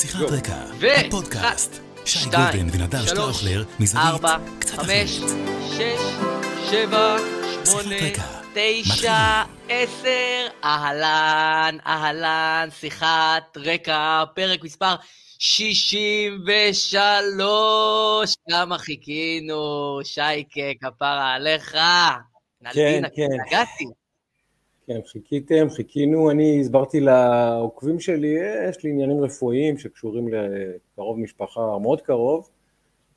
שיחת רקע, הפודקאסט. שי גולדן ונדב שלוש, שטראוכלר, מזווית ארבע, קצת חמש, אחרת. שש, שבע, שמונה, שיחת רקע. תשע, עשר, אהלן, אהלן, שיחת רקע, פרק מספר 63, כמה חיכינו, שייקה, כפרה עליך. כן, נלבין, כן. הגעתי. כן, חיכיתם, חיכינו, אני הסברתי לעוקבים שלי, "אה, יש לי עניינים רפואיים שקשורים לקרוב משפחה מאוד קרוב,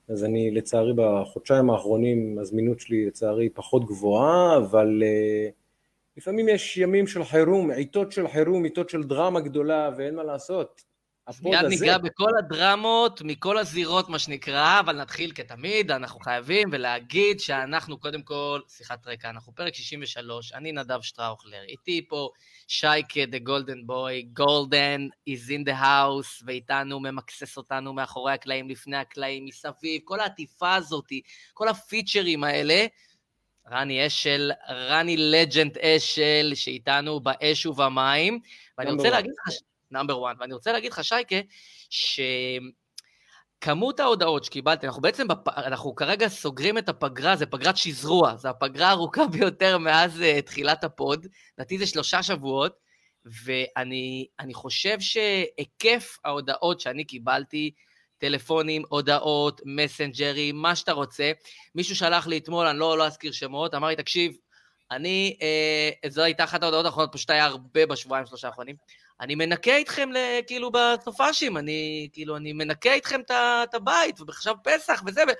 אז אני לצערי בחודשיים האחרונים הזמינות שלי לצערי פחות גבוהה, אבל אה, לפעמים יש ימים של חירום, עיתות של חירום, עיתות של דרמה גדולה ואין מה לעשות. הפוד מיד הזה, ניגע בכל הדרמות, מכל הזירות, מה שנקרא, אבל נתחיל כתמיד, אנחנו חייבים ולהגיד שאנחנו קודם כל, שיחת רקע, אנחנו פרק 63, אני נדב שטראוכלר, איתי פה שייקה, the golden boy, golden is in the house, ואיתנו ממקסס אותנו מאחורי הקלעים, לפני הקלעים, מסביב, כל העטיפה הזאת, כל הפיצ'רים האלה. רני אשל, רני legend אשל, שאיתנו באש ובמים, ואני רוצה. להגיד לך, number 1, ואני רוצה להגיד לך, שייקה, שכמות ההודעות שקיבלתי, אנחנו בעצם, בפ... אנחנו כרגע סוגרים את הפגרה, זה פגרת שזרוע, זו הפגרה הארוכה ביותר מאז אה, תחילת ה pod, לדעתי זה שלושה שבועות, ואני אני חושב שהיקף ההודעות שאני קיבלתי, טלפונים, הודעות, מסנג'רים, מה שאתה רוצה, מישהו שלח לי אתמול, אני לא, לא אזכיר שמות, אמר לי, תקשיב, אני, אה, זו הייתה אחת ההודעות האחרונות, פשוט היה הרבה בשבועיים שלושה האחרונים. אני מנקה איתכם ל- כאילו בסופאשים, אני כאילו, אני מנקה איתכם את הבית, ובחשב פסח וזה, ו-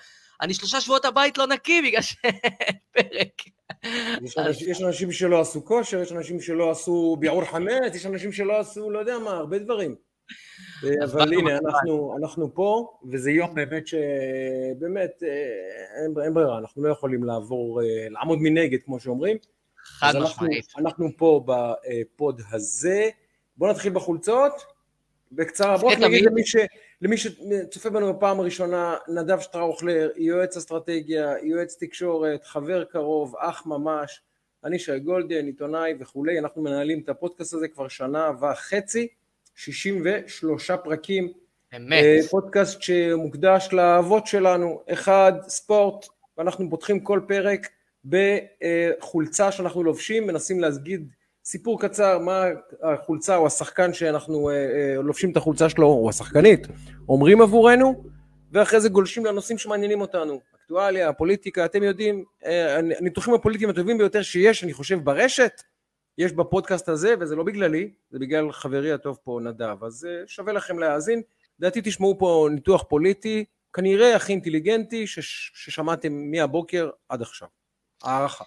אני שלושה שבועות הבית לא נקי בגלל שאין פרק. יש אנשים- יש אנשים שלא עשו כושר, יש אנשים שלא עשו ביעור חמץ, יש אנשים שלא עשו לא יודע מה, הרבה דברים. אה, אז אבל הנה. אנחנו, אנחנו פה, וזה יום באמת שבאמת אה, אין, אין ברירה, אנחנו לא יכולים לעבור, אה, לעמוד מנגד כמו שאומרים. חד אז אנחנו, משמעית. אנחנו פה בפוד הזה. בואו נתחיל בחולצות. בקצרה, בואו תמיד. נגיד למי, ש, למי שצופה בנו בפעם הראשונה, נדב שטראוכלר, יועץ אסטרטגיה, יועץ תקשורת, חבר קרוב, אח ממש, אני שי גולדן, עיתונאי וכולי, אנחנו מנהלים את הפודקאסט הזה כבר שנה וחצי, 63 פרקים, אמת. אה, פודקאסט שמוקדש לאהבות שלנו, אחד, ספורט, ואנחנו פותחים כל פרק בחולצה שאנחנו לובשים, מנסים להגיד סיפור קצר, מה החולצה או השחקן שאנחנו אה, אה, לובשים את החולצה שלו, או השחקנית, אומרים עבורנו, ואחרי זה גולשים לנושאים שמעניינים אותנו, אקטואליה, פוליטיקה, אתם יודעים, אה, הניתוחים הפוליטיים הטובים ביותר שיש, אני חושב, ברשת, יש בפודקאסט הזה, וזה לא בגללי, זה בגלל חברי הטוב פה נדב, אז אה, שווה לכם להאזין. לדעתי תשמעו פה ניתוח פוליטי, כנראה הכי אינטליגנטי שש, ששמעתם מהבוקר עד עכשיו. הערכה.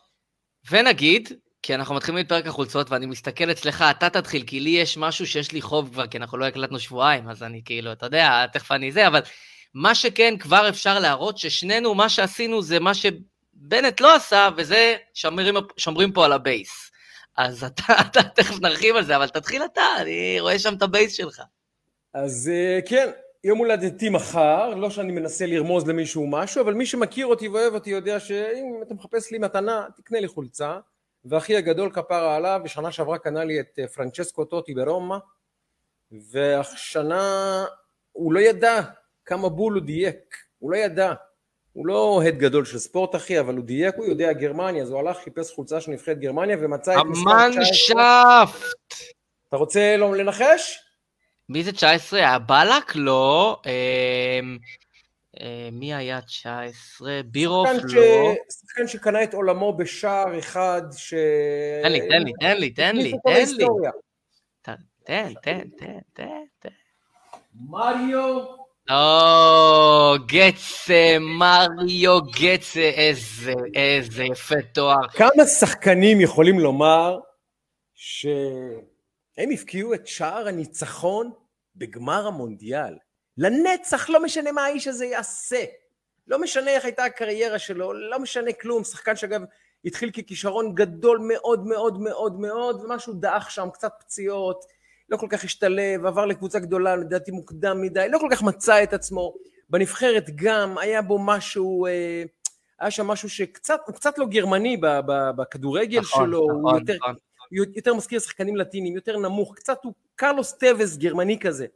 ונגיד, כי אנחנו מתחילים את פרק החולצות, ואני מסתכל אצלך, אתה תתחיל, כי לי יש משהו שיש לי חוב כבר, כי אנחנו לא הקלטנו שבועיים, אז אני כאילו, אתה יודע, תכף אני זה, אבל מה שכן, כבר אפשר להראות ששנינו, מה שעשינו זה מה שבנט לא עשה, וזה שומרים, שומרים פה על ה base. אז אתה, אתה תכף נרחיב על זה, אבל תתחיל אתה, אני רואה שם את ה base שלך. אז אה, כן, יום הולדתי מחר, לא שאני מנסה לרמוז למישהו משהו, אבל מי שמכיר אותי ואוהב אותי יודע שאם אתה מחפש לי מתנה, תקנה לי חולצה. ואחי הגדול כפרה עליו, ושנה שעברה קנה לי את אה, פרנצ'סקו טוטי ברומא, והשנה הוא לא ידע כמה בול הוא דייק, הוא לא ידע. הוא לא אוהד גדול של ספורט אחי, אבל הוא דייק, הוא יודע גרמניה, אז הוא הלך, חיפש חולצה של נבחרת גרמניה ומצא את מספר 19. המנשפט! אתה רוצה לנחש? מי זה 19? היה בלק? לא. אה, מי היה 19? בירוף? שחקן ש- לא. שחקן שקנה את עולמו בשער אחד ש... תן לי, תן לי, תן לי, תן לי, תן לי. תן, תן, תן, תן, תן, תן. מריו או, גצה, מריו גצה, איזה, איזה יפה תואר. כמה שחקנים יכולים לומר שהם הפקיעו את שער הניצחון בגמר המונדיאל? לנצח, לא משנה מה האיש הזה יעשה. לא משנה איך הייתה הקריירה שלו, לא משנה כלום. שחקן שאגב התחיל ככישרון גדול מאוד מאוד מאוד מאוד, ומשהו דעך שם, קצת פציעות, לא כל כך השתלב, עבר לקבוצה גדולה, לדעתי מוקדם מדי, לא כל כך מצא את עצמו. בנבחרת גם, היה בו משהו, אה, היה שם משהו שקצת, הוא קצת לא גרמני בכדורגל נכון, שלו, הוא נכון, יותר, נכון. יותר מזכיר שחקנים לטינים, יותר נמוך, קצת הוא קרלוס טווס גרמני כזה.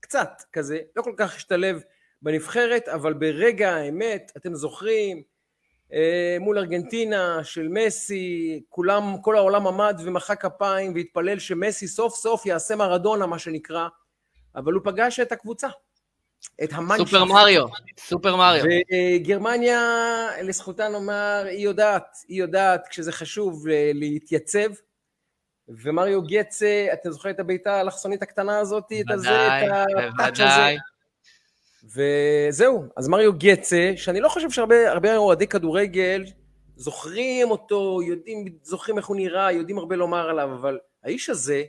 קצת כזה, לא כל כך השתלב בנבחרת, אבל ברגע האמת, אתם זוכרים, אה, מול ארגנטינה של מסי, כולם, כל העולם עמד ומחא כפיים והתפלל שמסי סוף סוף יעשה מרדונה, מה שנקרא, אבל הוא פגש את הקבוצה, את המנצ'ה. סופר מריו, סופר מריו. וגרמניה, לזכותה נאמר, היא יודעת, היא יודעת כשזה חשוב אה, להתייצב, ומריו גצה, אתם זוכרים את הבעיטה האלכסונית הקטנה הזאת? את הזה, את הטאץ' הזה. וזהו, אז מריו גצה, שאני לא חושב שהרבה אוהדי כדורגל זוכרים אותו, יודעים, זוכרים איך הוא נראה, יודעים הרבה לומר עליו, אבל האיש הזה,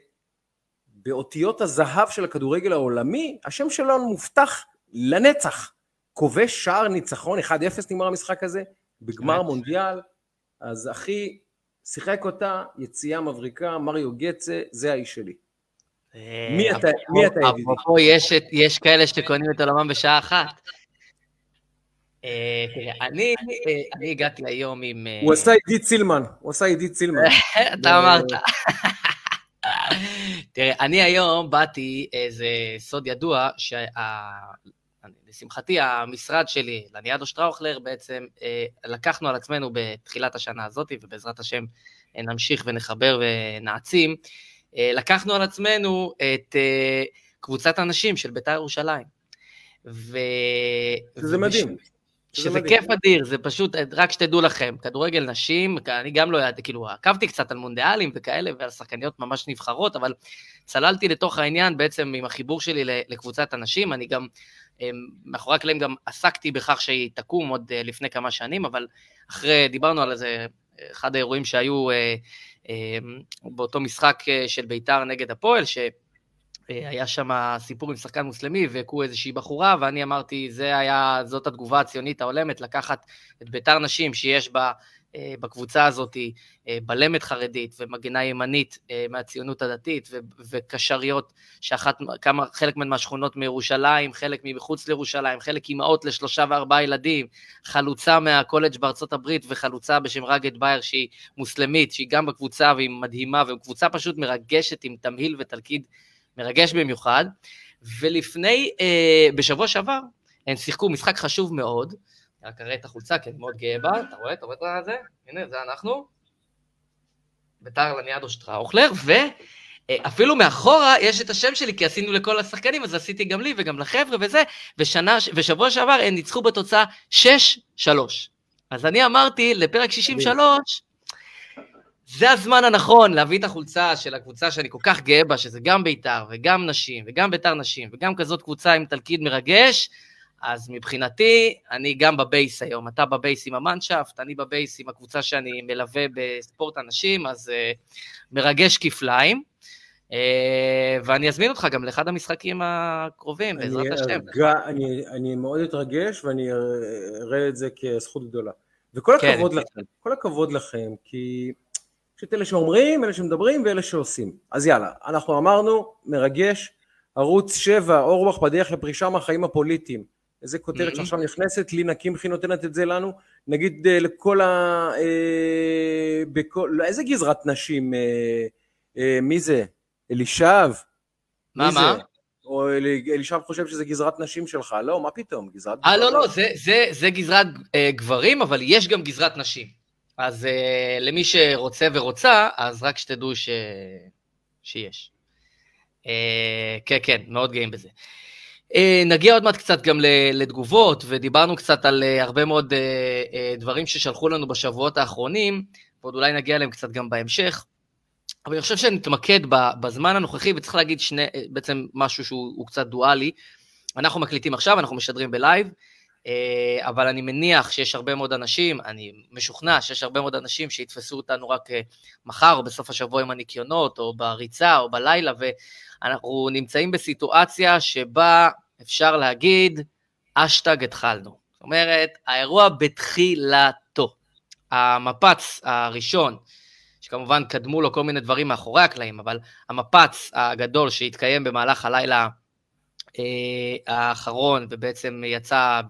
באותיות הזהב של הכדורגל העולמי, השם שלו מובטח לנצח. כובש שער ניצחון, 1-0 נגמר המשחק הזה, בגמר מונדיאל, אז אחי, שיחק אותה, יציאה מבריקה, מריו גצה, זה האיש שלי. אה, מי אתה, מי אתה ידידי? אפרופו, יש כאלה שקונים את עולמם בשעה אחת. אה, אני הגעתי היום עם... אה, הוא עשה עידית סילמן, הוא עשה עידית סילמן. אתה אמרת. תראה, אני היום באתי, איזה סוד ידוע, לשמחתי, המשרד שלי, לניאדו שטראוכלר, בעצם לקחנו על עצמנו בתחילת השנה הזאת, ובעזרת השם נמשיך ונחבר ונעצים, אה, לקחנו על עצמנו את אה, קבוצת הנשים של בית"ר ירושלים. ו... זה ובש... מדהים. שזה מדהים. כיף אדיר, זה פשוט, רק שתדעו לכם, כדורגל נשים, אני גם לא ידעתי, כאילו, עקבתי קצת על מונדיאלים וכאלה, ועל שחקניות ממש נבחרות, אבל צללתי לתוך העניין בעצם עם החיבור שלי לקבוצת הנשים, אני גם, אה, מאחורי הקלעים גם עסקתי בכך שהיא תקום עוד לפני כמה שנים, אבל אחרי, דיברנו על איזה, אחד האירועים שהיו אמ, באותו משחק אה, של ביתר נגד הפועל, שהיה שם סיפור עם שחקן מוסלמי והכו איזושהי בחורה, ואני אמרתי, זה היה, זאת התגובה הציונית ההולמת, לקחת את ביתר נשים שיש בה אה, בקבוצה הזאת אה, בלמת חרדית ומגינה ימנית אה, מהציונות הדתית וקשריות שאחת, כמה, חלק מהשכונות מירושלים, חלק מחוץ לירושלים, חלק אימהות לשלושה וארבעה ילדים, חלוצה מהקולג' בארצות הברית וחלוצה בשם רגד בייר שהיא מוסלמית, שהיא גם בקבוצה והיא מדהימה, וקבוצה פשוט מרגשת עם תמהיל ותלכיד מרגש במיוחד. ולפני, בשבוע שעבר, הם שיחקו משחק חשוב מאוד, רק אראה את החולצה, כי אני מאוד גאה בה, אתה רואה? אתה רואה את זה? הנה, זה אנחנו. ביתר לניאדו שטראוכלר, ואפילו מאחורה יש את השם שלי, כי עשינו לכל השחקנים, אז עשיתי גם לי וגם לחבר'ה וזה, ושנה, ושבוע שעבר הם ניצחו בתוצאה 6-3. אז אני אמרתי, לפרק 63, זה הזמן הנכון להביא את החולצה של הקבוצה שאני כל כך גאה בה, שזה גם בית"ר וגם נשים וגם בית"ר נשים וגם כזאת קבוצה עם תלכיד מרגש, אז מבחינתי, אני גם בבייס היום. אתה בבייס עם המנשאפט, אני בבייס עם הקבוצה שאני מלווה בספורט הנשים, אז uh, מרגש כפליים. Uh, ואני אזמין אותך גם לאחד המשחקים הקרובים, בעזרת השם. אני, אני מאוד אתרגש ואני אראה את זה כזכות גדולה. וכל כן, הכבוד כן. לכם, כל הכבוד לכם, כי יש את אלה שאומרים, אלה שמדברים ואלה שעושים. אז יאללה, אנחנו אמרנו, מרגש, ערוץ 7, אורבך בדרך לפרישה מהחיים הפוליטיים. איזה כותרת mm-hmm. שעכשיו נכנסת, לינה קמחי נותנת את זה לנו, נגיד אה, לכל ה... אה, בכל, לא, איזה גזרת נשים? אה, אה, מי זה? אלישב? מה, מה? זה? או אל, אלישב חושב שזה גזרת נשים שלך, לא, מה פתאום, גזרת... אה, לא, לא, זה, זה, זה גזרת אה, גברים, אבל יש גם גזרת נשים. אז אה, למי שרוצה ורוצה, אז רק שתדעו ש... שיש. אה, כן, כן, מאוד גאים בזה. אה, נגיע עוד מעט קצת גם לתגובות, ודיברנו קצת על אה, הרבה מאוד אה, דברים ששלחו לנו בשבועות האחרונים, ועוד אולי נגיע אליהם קצת גם בהמשך. אבל אני חושב שנתמקד בזמן הנוכחי, וצריך להגיד שני, בעצם משהו שהוא קצת דואלי. אנחנו מקליטים עכשיו, אנחנו משדרים בלייב, אבל אני מניח שיש הרבה מאוד אנשים, אני משוכנע שיש הרבה מאוד אנשים שיתפסו אותנו רק מחר או בסוף השבוע עם הניקיונות, או בריצה, או בלילה, אנחנו נמצאים בסיטואציה שבה אפשר להגיד, אשטג התחלנו. זאת אומרת, האירוע בתחילתו. המפץ הראשון, שכמובן קדמו לו כל מיני דברים מאחורי הקלעים, אבל המפץ הגדול שהתקיים במהלך הלילה אה, האחרון, ובעצם יצא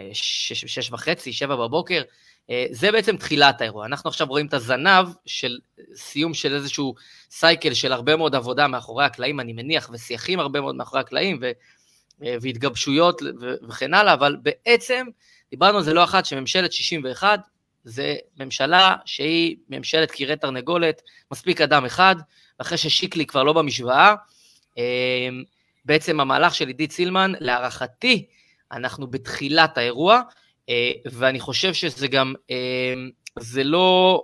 בשש וחצי, שבע בבוקר, אה, זה בעצם תחילת האירוע. אנחנו עכשיו רואים את הזנב של סיום של איזשהו סייקל של הרבה מאוד עבודה מאחורי הקלעים, אני מניח, ושיחים הרבה מאוד מאחורי הקלעים, ו, אה, והתגבשויות וכן הלאה, אבל בעצם דיברנו על זה לא אחת שממשלת 61 זה ממשלה שהיא ממשלת קירי תרנגולת, מספיק אדם אחד, ואחרי ששיקלי כבר לא במשוואה, אה, בעצם המהלך של עידית סילמן, להערכתי, אנחנו בתחילת האירוע, אה, ואני חושב שזה גם, אה, זה לא,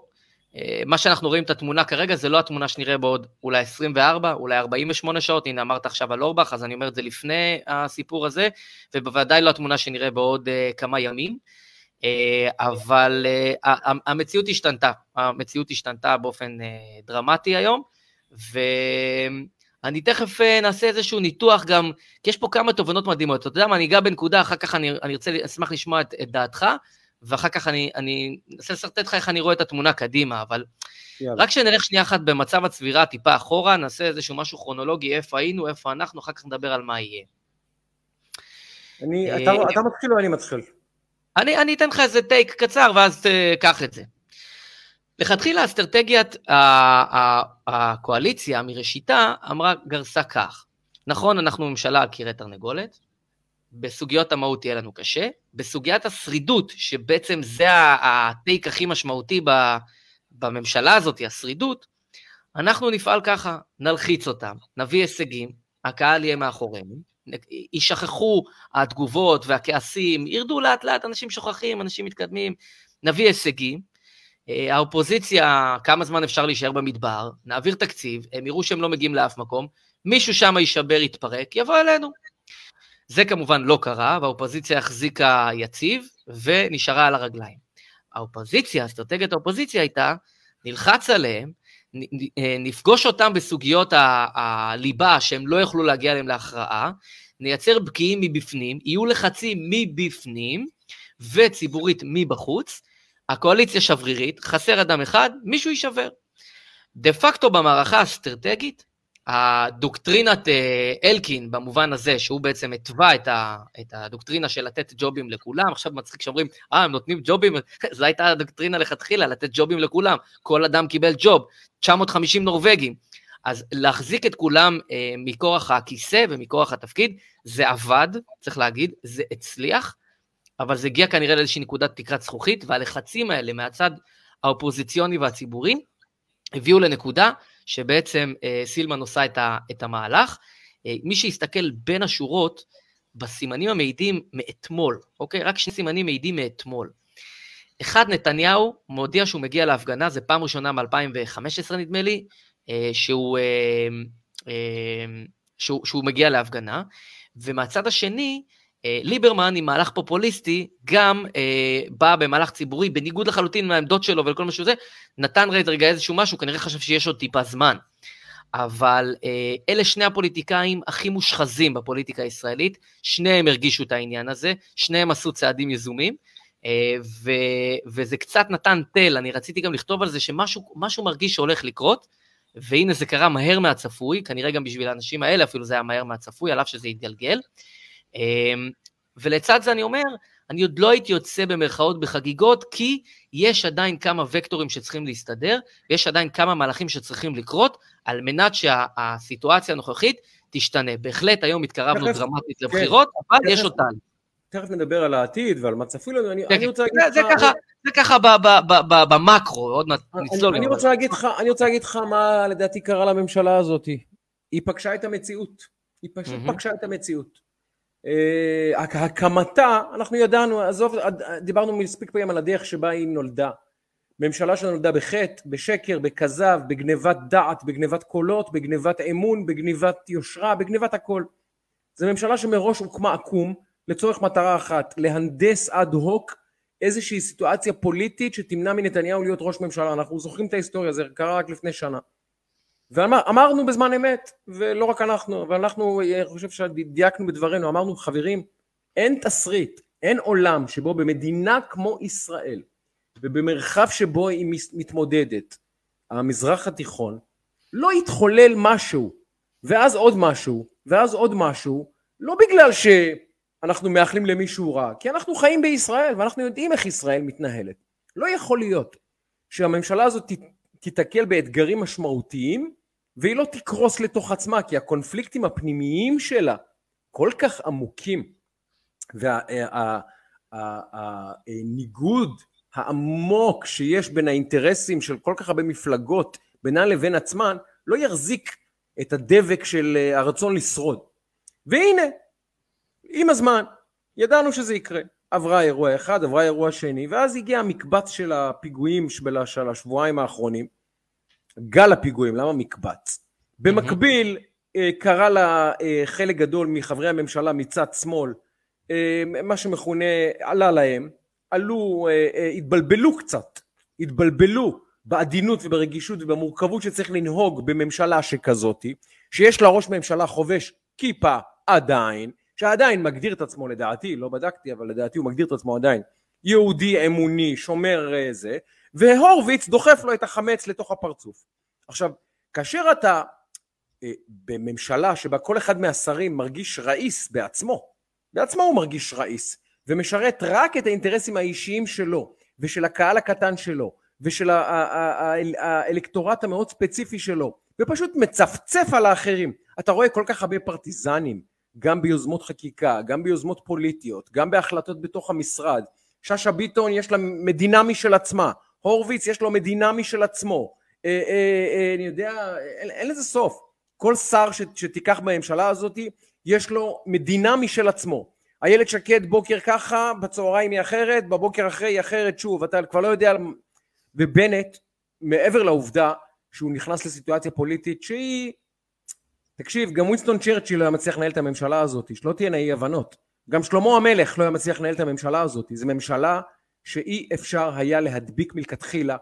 אה, מה שאנחנו רואים את התמונה כרגע, זה לא התמונה שנראה בעוד אולי 24, אולי 48 שעות, הנה אמרת עכשיו על אורבך, אז אני אומר את זה לפני הסיפור הזה, ובוודאי לא התמונה שנראה בעוד כמה ימים. אבל המציאות השתנתה, המציאות השתנתה באופן דרמטי היום, ו... אני תכף אה, נעשה איזשהו ניתוח גם, כי יש פה כמה תובנות מדהימות. אתה יודע מה, אני אגע בנקודה, אחר כך אני, אני ארצה, אשמח לשמוע את, את דעתך, ואחר כך אני, אני אנסה לשרטט לך איך אני רואה את התמונה קדימה, אבל יאללה. רק שנלך שנייה אחת במצב הצבירה טיפה אחורה, נעשה איזשהו משהו כרונולוגי, איפה היינו, איפה אנחנו, אחר כך נדבר על מה יהיה. אני, אתה, אה, אתה מתחיל או אני מתחיל? אני, אני אתן לך איזה טייק קצר, ואז אה, קח את זה. לכתחילה אסטרטגיית הקואליציה מראשיתה אמרה גרסה כך, נכון אנחנו ממשלה על קירי תרנגולת, בסוגיות המהות יהיה לנו קשה, בסוגיית השרידות, שבעצם זה הטייק הכי משמעותי בממשלה הזאת, השרידות, אנחנו נפעל ככה, נלחיץ אותם, נביא הישגים, הקהל יהיה מאחורינו, יישכחו התגובות והכעסים, ירדו לאט לאט, אנשים שוכחים, אנשים מתקדמים, נביא הישגים, האופוזיציה, כמה זמן אפשר להישאר במדבר, נעביר תקציב, הם יראו שהם לא מגיעים לאף מקום, מישהו שם יישבר, יתפרק, יבוא אלינו. זה כמובן לא קרה, והאופוזיציה החזיקה יציב ונשארה על הרגליים. האופוזיציה, אסטרטגיית האופוזיציה הייתה, נלחץ עליהם, אה, נפגוש אותם בסוגיות הליבה שהם לא יוכלו להגיע אליהם להכרעה, נייצר בקיאים מבפנים, יהיו לחצים מבפנים וציבורית מבחוץ, הקואליציה שברירית, חסר אדם אחד, מישהו יישבר. דה פקטו במערכה האסטרטגית, הדוקטרינת אה, אלקין, במובן הזה, שהוא בעצם התווה את, את הדוקטרינה של לתת ג'ובים לכולם, עכשיו מצחיק שאומרים, אה, הם נותנים ג'ובים, זו הייתה הדוקטרינה לכתחילה, לתת ג'ובים לכולם, כל אדם קיבל ג'וב, 950 נורבגים. אז להחזיק את כולם אה, מכורח הכיסא ומכורח התפקיד, זה עבד, צריך להגיד, זה הצליח, אבל זה הגיע כנראה לאיזושהי נקודת תקרת זכוכית, והלחצים האלה מהצד האופוזיציוני והציבורי הביאו לנקודה שבעצם אה, סילמן עושה את, ה, את המהלך. אה, מי שיסתכל בין השורות, בסימנים המעידים מאתמול, אוקיי? רק שני סימנים מעידים מאתמול. אחד, נתניהו מודיע שהוא מגיע להפגנה, זה פעם ראשונה מ-2015 נדמה לי, אה, שהוא, אה, אה, שהוא, שהוא מגיע להפגנה, ומהצד השני, ליברמן עם מהלך פופוליסטי גם אה, בא במהלך ציבורי בניגוד לחלוטין מהעמדות שלו ולכל מה שהוא זה, נתן רגע איזשהו משהו, כנראה חשב שיש עוד טיפה זמן. אבל אה, אלה שני הפוליטיקאים הכי מושחזים בפוליטיקה הישראלית, שניהם הרגישו את העניין הזה, שניהם עשו צעדים יזומים, אה, ו, וזה קצת נתן תל, אני רציתי גם לכתוב על זה שמשהו מרגיש שהולך לקרות, והנה זה קרה מהר מהצפוי, כנראה גם בשביל האנשים האלה אפילו זה היה מהר מהצפוי, על אף שזה התגלגל. אמ, ולצד זה אני אומר, אני עוד לא הייתי יוצא במרכאות בחגיגות, כי יש עדיין כמה וקטורים שצריכים להסתדר, ויש עדיין כמה מהלכים שצריכים לקרות, על מנת שהסיטואציה הנוכחית תשתנה. בהחלט היום התקרבנו תכף, דרמטית כן, לבחירות, אבל תכף, יש אותן. תכף נדבר על העתיד ועל מה צפוי לנו, אני, אני רוצה להגיד לך... זה ככה, זה ככה במקרו, עוד מעט נצלול. אני, אני, רוצה להגיד לך, אני רוצה להגיד לך מה לדעתי קרה לממשלה הזאת. היא פגשה את המציאות. היא פשוט mm-hmm. פגשה את המציאות. אה, הקמתה, אנחנו ידענו, עזוב, דיברנו מספיק פעמים על הדרך שבה היא נולדה. ממשלה שנולדה בחטא, בשקר, בכזב, בגנבת דעת, בגנבת קולות, בגנבת אמון, בגנבת יושרה, בגנבת הכל. זו ממשלה שמראש הוקמה עקום לצורך מטרה אחת, להנדס אד הוק איזושהי סיטואציה פוליטית שתמנע מנתניהו להיות ראש ממשלה. אנחנו זוכרים את ההיסטוריה, זה קרה רק לפני שנה. ואמרנו בזמן אמת, ולא רק אנחנו, ואנחנו, אני חושב שדייקנו בדברינו, אמרנו חברים, אין תסריט, אין עולם שבו במדינה כמו ישראל, ובמרחב שבו היא מתמודדת, המזרח התיכון, לא יתחולל משהו, ואז עוד משהו, ואז עוד משהו, לא בגלל שאנחנו מאחלים למישהו רע, כי אנחנו חיים בישראל, ואנחנו יודעים איך ישראל מתנהלת. לא יכול להיות שהממשלה הזאת תיתקל באתגרים משמעותיים והיא לא תקרוס לתוך עצמה, כי הקונפליקטים הפנימיים שלה כל כך עמוקים, והניגוד העמוק שיש בין האינטרסים של כל כך הרבה מפלגות בינן לבין עצמן, לא יחזיק את הדבק של אה, הרצון לשרוד. והנה, עם הזמן, ידענו שזה יקרה. עברה אירוע אחד, עברה אירוע שני, ואז הגיע המקבץ של הפיגועים של השבועיים האחרונים. גל הפיגועים, למה מקבץ? במקביל, אה, קרא לה אה, חלק גדול מחברי הממשלה מצד שמאל, מה שמכונה, עלה להם, עלו, התבלבלו קצת, התבלבלו בעדינות וברגישות ובמורכבות שצריך לנהוג בממשלה שכזאתי, שיש לה ראש ממשלה חובש כיפה עדיין, שעדיין מגדיר את עצמו לדעתי, לא בדקתי אבל לדעתי הוא מגדיר את עצמו עדיין, יהודי אמוני, שומר אה, זה, והורוביץ דוחף לו את החמץ לתוך הפרצוף. עכשיו, כאשר אתה אה, בממשלה שבה כל אחד מהשרים מרגיש ראיס בעצמו, בעצמו הוא מרגיש ראיס, ומשרת רק את האינטרסים האישיים שלו ושל הקהל הקטן שלו ושל האלקטורט המאוד ספציפי שלו ופשוט מצפצף על האחרים. אתה רואה כל כך הרבה פרטיזנים, גם ביוזמות חקיקה, גם ביוזמות פוליטיות, גם בהחלטות בתוך המשרד. שאשא ביטון יש לה מדינה משל עצמה, הורוביץ יש לו מדינה משל עצמו. אה, אה, אה, אני יודע, אין, אין לזה סוף. כל שר ש, שתיקח בממשלה הזאת, יש לו מדינה משל עצמו. איילת שקד בוקר ככה, בצהריים היא אחרת, בבוקר אחרי היא אחרת שוב, אתה כבר לא יודע ובנט, מעבר לעובדה שהוא נכנס לסיטואציה פוליטית שהיא, תקשיב, גם ווינסטון צ'רצ'יל לא היה מצליח לנהל את הממשלה הזאת, שלא תהיינה אי הבנות. גם שלמה המלך לא היה מצליח לנהל את הממשלה הזאת. זו ממשלה שאי אפשר היה להדביק מלכתחילה.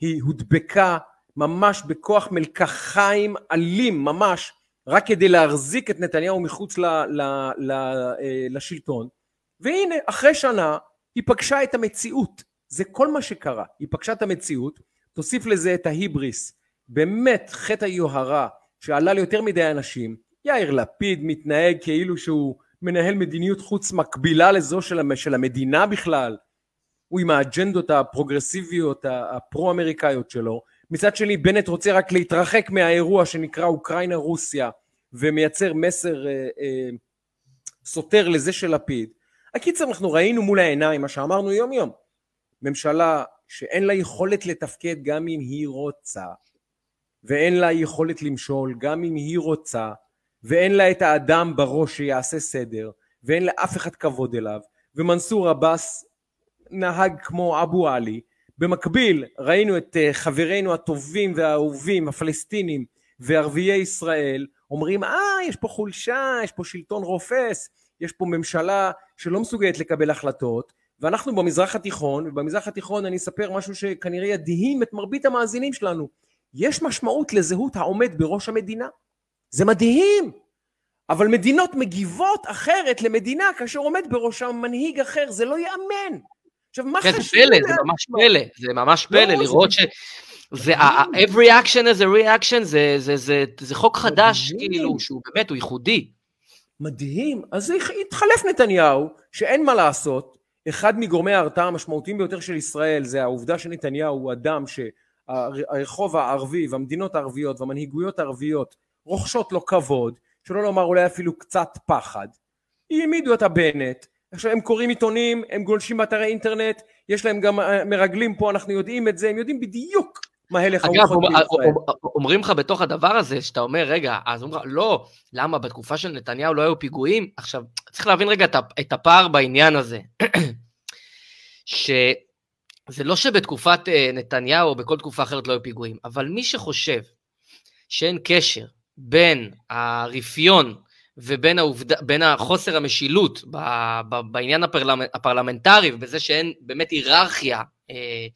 היא הודבקה ממש בכוח מלקחיים אלים ממש, רק כדי להחזיק את נתניהו מחוץ ל, ל, ל, אה, לשלטון. והנה, אחרי שנה היא פגשה את המציאות. זה כל מה שקרה. היא פגשה את המציאות, תוסיף לזה את ההיבריס, באמת חטא היוהרה שעלה ליותר מדי אנשים, יאיר לפיד מתנהג כאילו שהוא מנהל מדיניות חוץ מקבילה לזו של, של המדינה בכלל, הוא עם האג'נדות הפרוגרסיביות הפרו-אמריקאיות שלו, מצד שני בנט רוצה רק להתרחק מהאירוע שנקרא אוקראינה רוסיה ומייצר מסר אה, אה, סותר לזה של לפיד. הקיצר אנחנו ראינו מול העיניים מה שאמרנו יום יום ממשלה שאין לה יכולת לתפקד גם אם היא רוצה, ואין לה יכולת למשול גם אם היא רוצה, ואין לה את האדם בראש שיעשה סדר, ואין לאף אחד כבוד אליו, ומנסור עבאס נהג כמו אבו עלי. במקביל ראינו את אה, חברינו הטובים והאהובים הפלסטינים וערביי ישראל אומרים אה יש פה חולשה, יש פה שלטון רופס, יש פה ממשלה שלא מסוגלת לקבל החלטות ואנחנו במזרח התיכון, ובמזרח התיכון אני אספר משהו שכנראה ידהים את מרבית המאזינים שלנו. יש משמעות לזהות העומד בראש המדינה. זה מדהים. אבל מדינות מגיבות אחרת למדינה כאשר עומד בראשם מנהיג אחר, זה לא ייאמן. עכשיו, מה כן, חשוב? זה פלא, זה ממש פלא, זה ממש פלא לא, לראות זה... ש... זה, every action is a reaction, זה, זה, זה, זה חוק חדש. כאילו, שהוא באמת, הוא ייחודי. מדהים. אז התחלף נתניהו, שאין מה לעשות, אחד מגורמי ההרתעה המשמעותיים ביותר של ישראל זה העובדה שנתניהו הוא אדם שהרחוב הערבי והמדינות הערביות והמנהיגויות הערביות רוכשות לו כבוד, שלא לומר אולי אפילו קצת פחד. העמידו את הבנט, עכשיו הם קוראים עיתונים, הם גולשים באתרי אינטרנט, יש להם גם אה, מרגלים פה, אנחנו יודעים את זה, הם יודעים בדיוק מה הלך הרוחות בישראל. אומרים לך בתוך הדבר הזה, שאתה אומר, רגע, אז אומרים לך, לא, למה בתקופה של נתניהו לא היו פיגועים? עכשיו, צריך להבין רגע את הפער בעניין הזה. שזה לא שבתקופת אה, נתניהו או בכל תקופה אחרת לא היו פיגועים, אבל מי שחושב שאין קשר בין הרפיון ובין העובד... החוסר המשילות ב... ב... בעניין הפרלמנ... הפרלמנטרי ובזה שאין באמת היררכיה אה,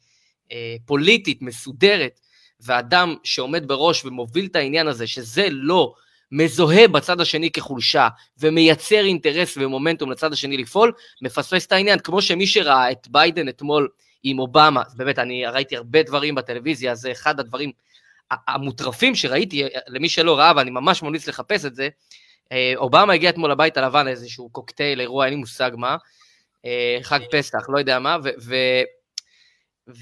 אה, פוליטית מסודרת, ואדם שעומד בראש ומוביל את העניין הזה, שזה לא מזוהה בצד השני כחולשה ומייצר אינטרס ומומנטום לצד השני לפעול, מפספס את העניין. כמו שמי שראה את ביידן אתמול עם אובמה, באמת, אני ראיתי הרבה דברים בטלוויזיה, זה אחד הדברים המוטרפים שראיתי, למי שלא ראה, ואני ממש ממליץ לחפש את זה, אובמה הגיע אתמול לבית הלבן לאיזשהו קוקטייל, אירוע, אין לי מושג מה, אה, חג פסח, לא יודע מה.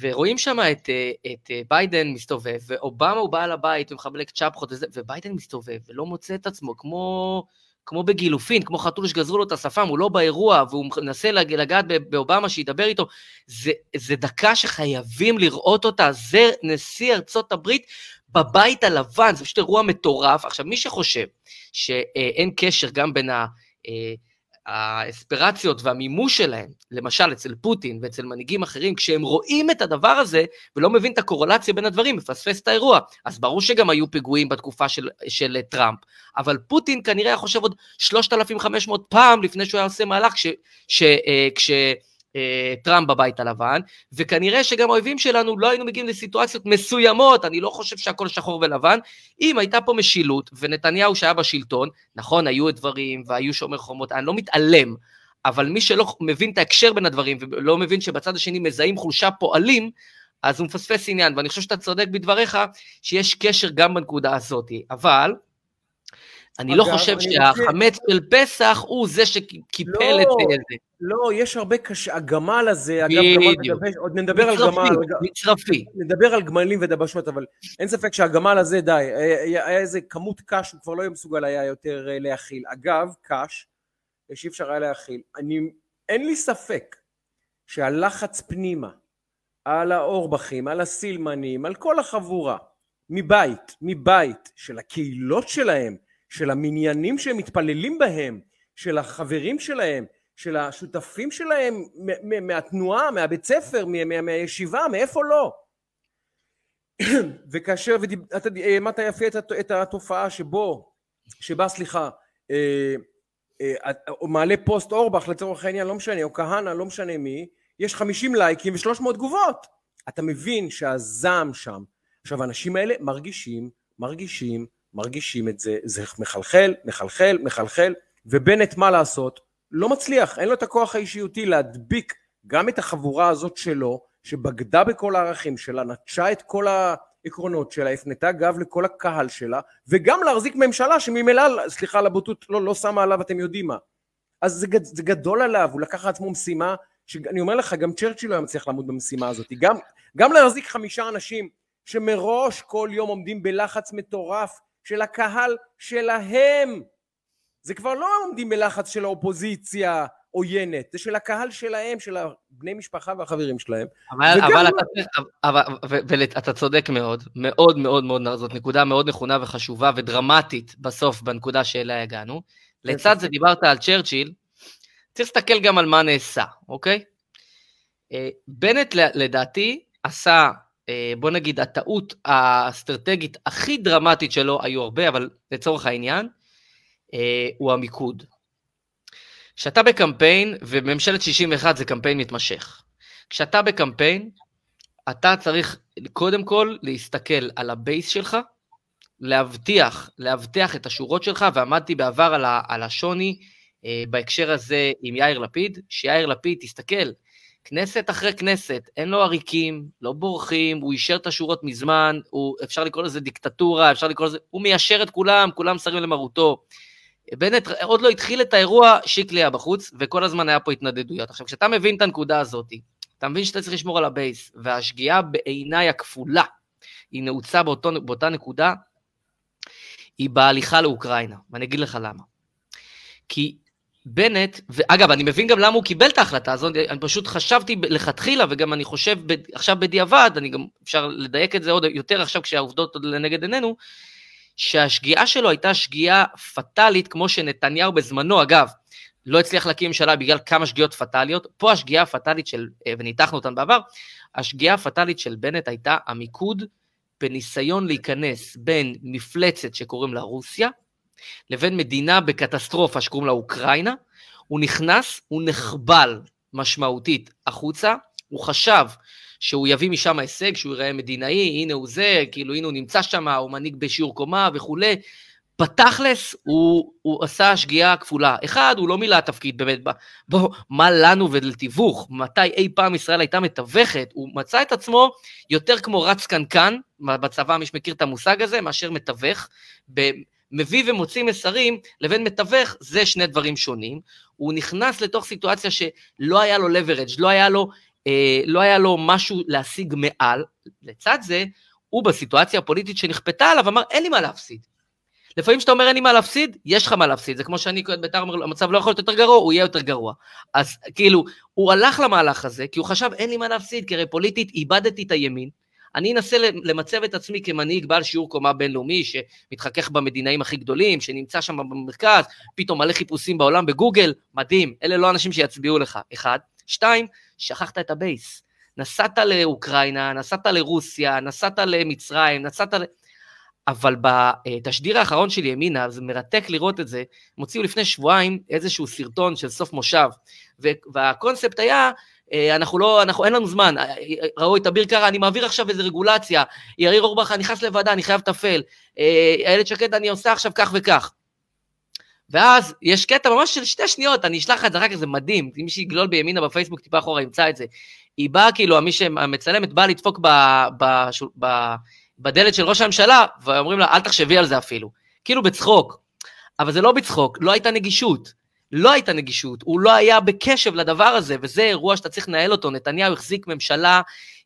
ורואים שם את, אה, את אה, ביידן מסתובב, ואובמה הוא בעל הבית ומחבלק צ'פחות וזה, וביידן מסתובב ולא מוצא את עצמו, כמו, כמו בגילופין, כמו חתול שגזרו לו את השפם, הוא לא באירוע, והוא מנסה לגעת באובמה שידבר איתו. זה, זה דקה שחייבים לראות אותה, זה נשיא ארצות הברית בבית הלבן, זה פשוט אירוע מטורף. עכשיו, מי שחושב שאין קשר גם בין ה... אה, האספירציות והמימוש שלהם, למשל אצל פוטין ואצל מנהיגים אחרים, כשהם רואים את הדבר הזה ולא מבין את הקורלציה בין הדברים, מפספס את האירוע. אז ברור שגם היו פיגועים בתקופה של, של טראמפ, אבל פוטין כנראה היה חושב עוד 3,500 פעם לפני שהוא היה עושה מהלך כש... אה, כש אה, טראמפ בבית הלבן, וכנראה שגם האויבים שלנו לא היינו מגיעים לסיטואציות מסוימות, אני לא חושב שהכל שחור ולבן, אם הייתה פה משילות, ונתניהו שהיה בשלטון, נכון, היו דברים, והיו שומר חומות, אני לא מתעלם, אבל מי שלא מבין את ההקשר בין הדברים, ולא מבין שבצד השני מזהים חולשה פועלים, אז הוא מפספס עניין, ואני חושב שאתה צודק בדבריך, שיש קשר גם בנקודה הזאת, אבל, אני לא חושב שהחמץ של פסח הוא זה שקיפל לא, את זה. לא, יש הרבה קשה, הגמל הזה, אגב, גמל, עוד נדבר על גמל. מצרפי. נדבר על גמלים ודבשות, אבל אין ספק שהגמל הזה, די, היה איזה כמות קש, הוא כבר לא יהיה מסוגל היה יותר אה, להכיל. אגב, קש, שאי אפשר היה להכיל. אני, אין לי ספק שהלחץ פנימה, על האורבכים, על הסילמנים, על כל החבורה, מבית, מבית, של הקהילות שלהם, של המניינים שהם מתפללים בהם, של החברים שלהם, של השותפים שלהם מהתנועה, מהבית ספר, מהישיבה, מאיפה לא. וכאשר, אתה העמדת יפה את התופעה שבו, שבה סליחה, אה, אה, מעלה פוסט אורבך לצורך העניין, לא משנה, או כהנא, לא משנה מי, יש 50 לייקים ו-300 תגובות. אתה מבין שהזעם שם. עכשיו האנשים האלה מרגישים, מרגישים, מרגישים את זה, זה מחלחל, מחלחל, מחלחל, ובנט מה לעשות? לא מצליח, אין לו את הכוח האישיותי להדביק גם את החבורה הזאת שלו, שבגדה בכל הערכים שלה, נטשה את כל העקרונות שלה, הפנתה גב לכל הקהל שלה, וגם להחזיק ממשלה שממילא, סליחה על הבוטות, לא, לא שמה עליו, אתם יודעים מה. אז זה, זה גדול עליו, הוא לקח לעצמו משימה, שאני אומר לך, גם צ'רצ'יל לא היה מצליח לעמוד במשימה הזאת. גם, גם להחזיק חמישה אנשים שמראש כל יום עומדים בלחץ מטורף של הקהל שלהם. זה כבר לא עומדים בלחץ של האופוזיציה עוינת, זה של הקהל שלהם, של הבני משפחה והחברים שלהם. אבל, אבל, אתה, אבל, ואתה צודק מאוד, מאוד מאוד מאוד, זאת נקודה מאוד נכונה וחשובה ודרמטית בסוף בנקודה שאליה הגענו. לצד זה דיברת על צ'רצ'יל, צריך להסתכל גם על מה נעשה, אוקיי? אה, בנט לדעתי עשה אה, בוא נגיד, הטעות האסטרטגית הכי דרמטית שלו, היו הרבה, אבל לצורך העניין, הוא המיקוד. כשאתה בקמפיין, וממשלת 61 זה קמפיין מתמשך, כשאתה בקמפיין, אתה צריך קודם כל להסתכל על ה base שלך, להבטיח, להבטיח את השורות שלך, ועמדתי בעבר על, על השוני אה, בהקשר הזה עם יאיר לפיד, שיאיר לפיד, תסתכל, כנסת אחרי כנסת, אין לו עריקים, לא בורחים, הוא אישר את השורות מזמן, הוא, אפשר לקרוא לזה דיקטטורה, אפשר לקרוא לזה, הוא מיישר את כולם, כולם שרים למרותו. בנט עוד לא התחיל את האירוע, שיקלי היה בחוץ, וכל הזמן היה פה התנדנדויות. עכשיו, כשאתה מבין את הנקודה הזאת, אתה מבין שאתה צריך לשמור על ה base, והשגיאה בעיניי הכפולה, היא נעוצה באותו, באותה נקודה, היא בהליכה לאוקראינה, ואני אגיד לך למה. כי בנט, ואגב, אני מבין גם למה הוא קיבל את ההחלטה הזאת, אני פשוט חשבתי לכתחילה, וגם אני חושב עכשיו בדיעבד, אני גם אפשר לדייק את זה עוד יותר עכשיו כשהעובדות עוד לנגד עינינו, שהשגיאה שלו הייתה שגיאה פטאלית, כמו שנתניהו בזמנו, אגב, לא הצליח להקים ממשלה בגלל כמה שגיאות פטאליות, פה השגיאה הפטאלית של, אה, וניתחנו אותן בעבר, השגיאה הפטאלית של בנט הייתה המיקוד בניסיון להיכנס בין מפלצת שקוראים לה רוסיה, לבין מדינה בקטסטרופה שקוראים לה אוקראינה, הוא נכנס, הוא נחבל משמעותית החוצה, הוא חשב שהוא יביא משם הישג, שהוא ייראה מדינאי, הנה הוא זה, כאילו הנה הוא נמצא שם, הוא מנהיג בשיעור קומה וכולי. בתכלס הוא, הוא עשה שגיאה כפולה. אחד, הוא לא מילא תפקיד באמת, בוא, מה לנו ולתיווך? מתי אי פעם ישראל הייתה מתווכת? הוא מצא את עצמו יותר כמו רץ קנקן, בצבא מי שמכיר את המושג הזה, מאשר מתווך. מביא ומוציא מסרים לבין מתווך, זה שני דברים שונים. הוא נכנס לתוך סיטואציה שלא היה לו leverage, לא היה לו אה, לא היה לו משהו להשיג מעל. לצד זה, הוא בסיטואציה הפוליטית שנכפתה עליו אמר, אין לי מה להפסיד. לפעמים כשאתה אומר אין לי מה להפסיד, יש לך מה להפסיד. זה כמו שאני כאוהד בית"ר אומר, המצב לא יכול להיות יותר גרוע, הוא יהיה יותר גרוע. אז כאילו, הוא הלך למהלך הזה, כי הוא חשב, אין לי מה להפסיד, כי הרי פוליטית איבדתי את הימין. אני אנסה למצב את עצמי כמנהיג בעל שיעור קומה בינלאומי, שמתחכך במדינאים הכי גדולים, שנמצא שם במרכז, פתאום מלא חיפושים בעולם בגוגל, מדהים, אלה לא אנשים שיצביעו לך, אחד. שתיים, שכחת את ה base. נסעת לאוקראינה, נסעת לרוסיה, נסעת למצרים, נסעת ל... אבל בתשדיר האחרון של ימינה, זה מרתק לראות את זה, הם הוציאו לפני שבועיים איזשהו סרטון של סוף מושב, והקונספט היה, אה, אנחנו לא, אנחנו, אין לנו זמן, אה, ראו את אביר קארה, אני מעביר עכשיו איזה רגולציה, יאיר אורבך, אני נכנס לוועדה, אני חייב לטפל, אה, איילת שקד, אני עושה עכשיו כך וכך. ואז יש קטע ממש של שתי שניות, אני אשלח לך את זה אחר כך, זה מדהים, אם מישהי יגלול בימינה בפייסבוק טיפה אחורה ימצא את זה. היא באה, כאילו, מי שמצלמת באה לדפוק ב, ב, ב, בדלת של ראש הממשלה, ואומרים לה, אל תחשבי על זה אפילו. כאילו בצחוק. אבל זה לא בצחוק, לא הייתה נגישות. לא הייתה נגישות, הוא לא היה בקשב לדבר הזה, וזה אירוע שאתה צריך לנהל אותו. נתניהו החזיק ממשלה,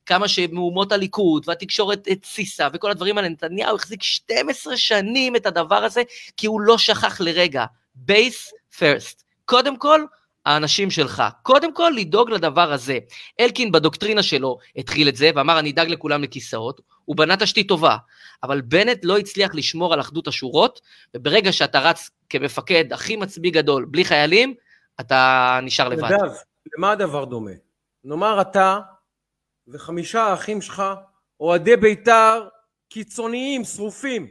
כמה שמהומות הליכוד, והתקשורת התסיסה, וכל הדברים האלה, נתניהו החזיק 12 שנים את הדבר הזה, כי הוא לא שכח לרגע. בייס פרסט. קודם כל, האנשים שלך. קודם כל, לדאוג לדבר הזה. אלקין בדוקטרינה שלו התחיל את זה, ואמר, אני אדאג לכולם לכיסאות, הוא בנה תשתית טובה. אבל בנט לא הצליח לשמור על אחדות השורות, וברגע שאתה רץ כמפקד הכי מצביא גדול, בלי חיילים, אתה נשאר לבד. נדב, למה הדבר דומה? נאמר אתה וחמישה האחים שלך, אוהדי בית"ר קיצוניים, שרופים.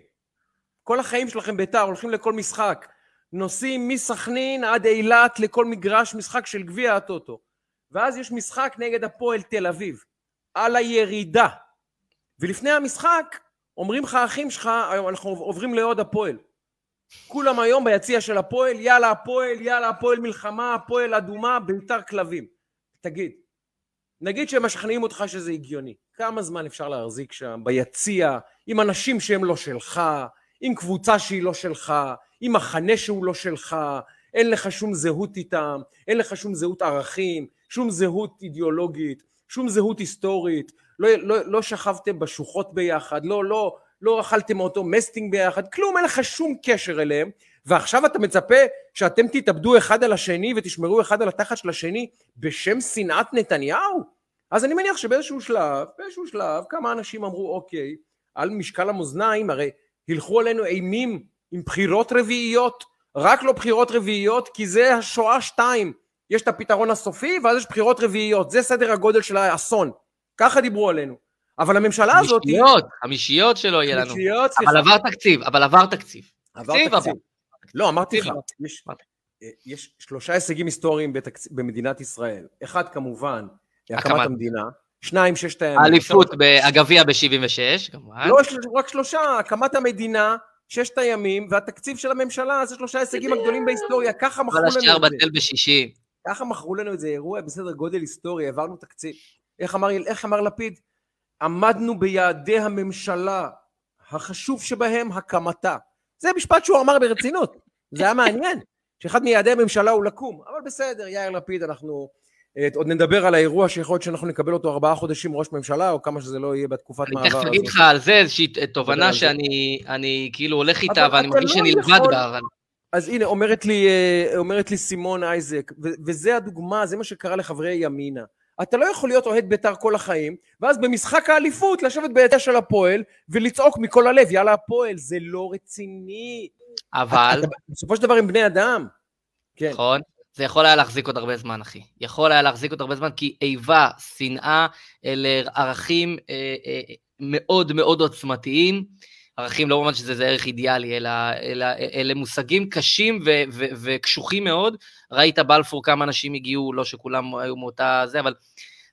כל החיים שלכם בית"ר, הולכים לכל משחק. נוסעים מסכנין עד אילת לכל מגרש משחק של גביע הטוטו. ואז יש משחק נגד הפועל תל אביב, על הירידה. ולפני המשחק אומרים לך האחים שלך, אנחנו עוברים לעוד הפועל. כולם היום ביציע של הפועל, יאללה הפועל, יאללה הפועל מלחמה, הפועל אדומה, ביתר כלבים. תגיד, נגיד שהם משכנעים אותך שזה הגיוני, כמה זמן אפשר להחזיק שם, ביציע, עם אנשים שהם לא שלך, עם קבוצה שהיא לא שלך, עם מחנה שהוא לא שלך, אין לך שום זהות איתם, אין לך שום זהות ערכים, שום זהות אידיאולוגית, שום זהות היסטורית, לא, לא, לא שכבתם בשוחות ביחד, לא, לא, לא אכלתם מאותו מסטינג ביחד, כלום, אין לך שום קשר אליהם, ועכשיו אתה מצפה שאתם תתאבדו אחד על השני ותשמרו אחד על התחת של השני בשם שנאת נתניהו? אז אני מניח שבאיזשהו שלב, באיזשהו שלב, כמה אנשים אמרו, אוקיי, על משקל המאזניים, הרי הלכו עלינו אימים עם בחירות רביעיות, רק לא בחירות רביעיות, כי זה השואה שתיים. יש את הפתרון הסופי, ואז יש בחירות רביעיות. זה סדר הגודל של האסון. ככה דיברו עלינו. אבל הממשלה הזאת... חמישיות, חמישיות שלא יהיה לנו. חמישיות, סליחה. אבל עבר תקציב, אבל עבר תקציב. עבר תקציב. תקציב. לא, אמרתי לך, יש, אה, יש שלושה הישגים היסטוריים בתקצ... במדינת ישראל. אחד כמובן, הקמת המדינה. שניים, ששת הימים. האליפות, הגביע ב-76, כמובן. לא, רק שלושה, הקמת המדינה, ששת הימים, והתקציב של הממשלה, זה שלושה הישגים הגדולים בהיסטוריה, ככה מכרו לנו את זה. כל השאר בטל בשישי. ככה מכרו לנו את זה, אירוע בסדר גודל היסטורי, העברנו תקציב. איך אמר, איך אמר לפיד? עמדנו ביעדי הממשלה, החשוב שבהם הקמתה. זה משפט שהוא אמר ברצינות, זה היה מעניין, שאחד מיעדי הממשלה הוא לקום, אבל בסדר, יאיר לפיד, אנחנו אה, עוד נדבר על האירוע שיכול להיות שאנחנו נקבל אותו ארבעה חודשים ראש ממשלה, או כמה שזה לא יהיה בתקופת מעבר. אני תכף אגיד לך על זה איזושהי תובנה שאני כאילו הולך איתה, ואני מרגיש לא שאני לבד בה. אז הנה, אומרת לי, אה, אומרת לי סימון אייזק, וזה הדוגמה, זה מה שקרה לחברי ימינה. אתה לא יכול להיות אוהד בית"ר כל החיים, ואז במשחק האליפות לשבת בידיה של הפועל ולצעוק מכל הלב, יאללה הפועל, זה לא רציני. אבל... אתה, בסופו של דבר הם בני אדם. כן. נכון. זה יכול היה להחזיק עוד הרבה זמן, אחי. יכול היה להחזיק עוד הרבה זמן, כי איבה, שנאה, אלה ערכים אה, אה, מאוד מאוד עוצמתיים. ערכים לא ממש שזה ערך אידיאלי, אלא, אלא אלה מושגים קשים ו, ו, וקשוחים מאוד. ראית בלפור כמה אנשים הגיעו, לא שכולם היו מאותה זה, אבל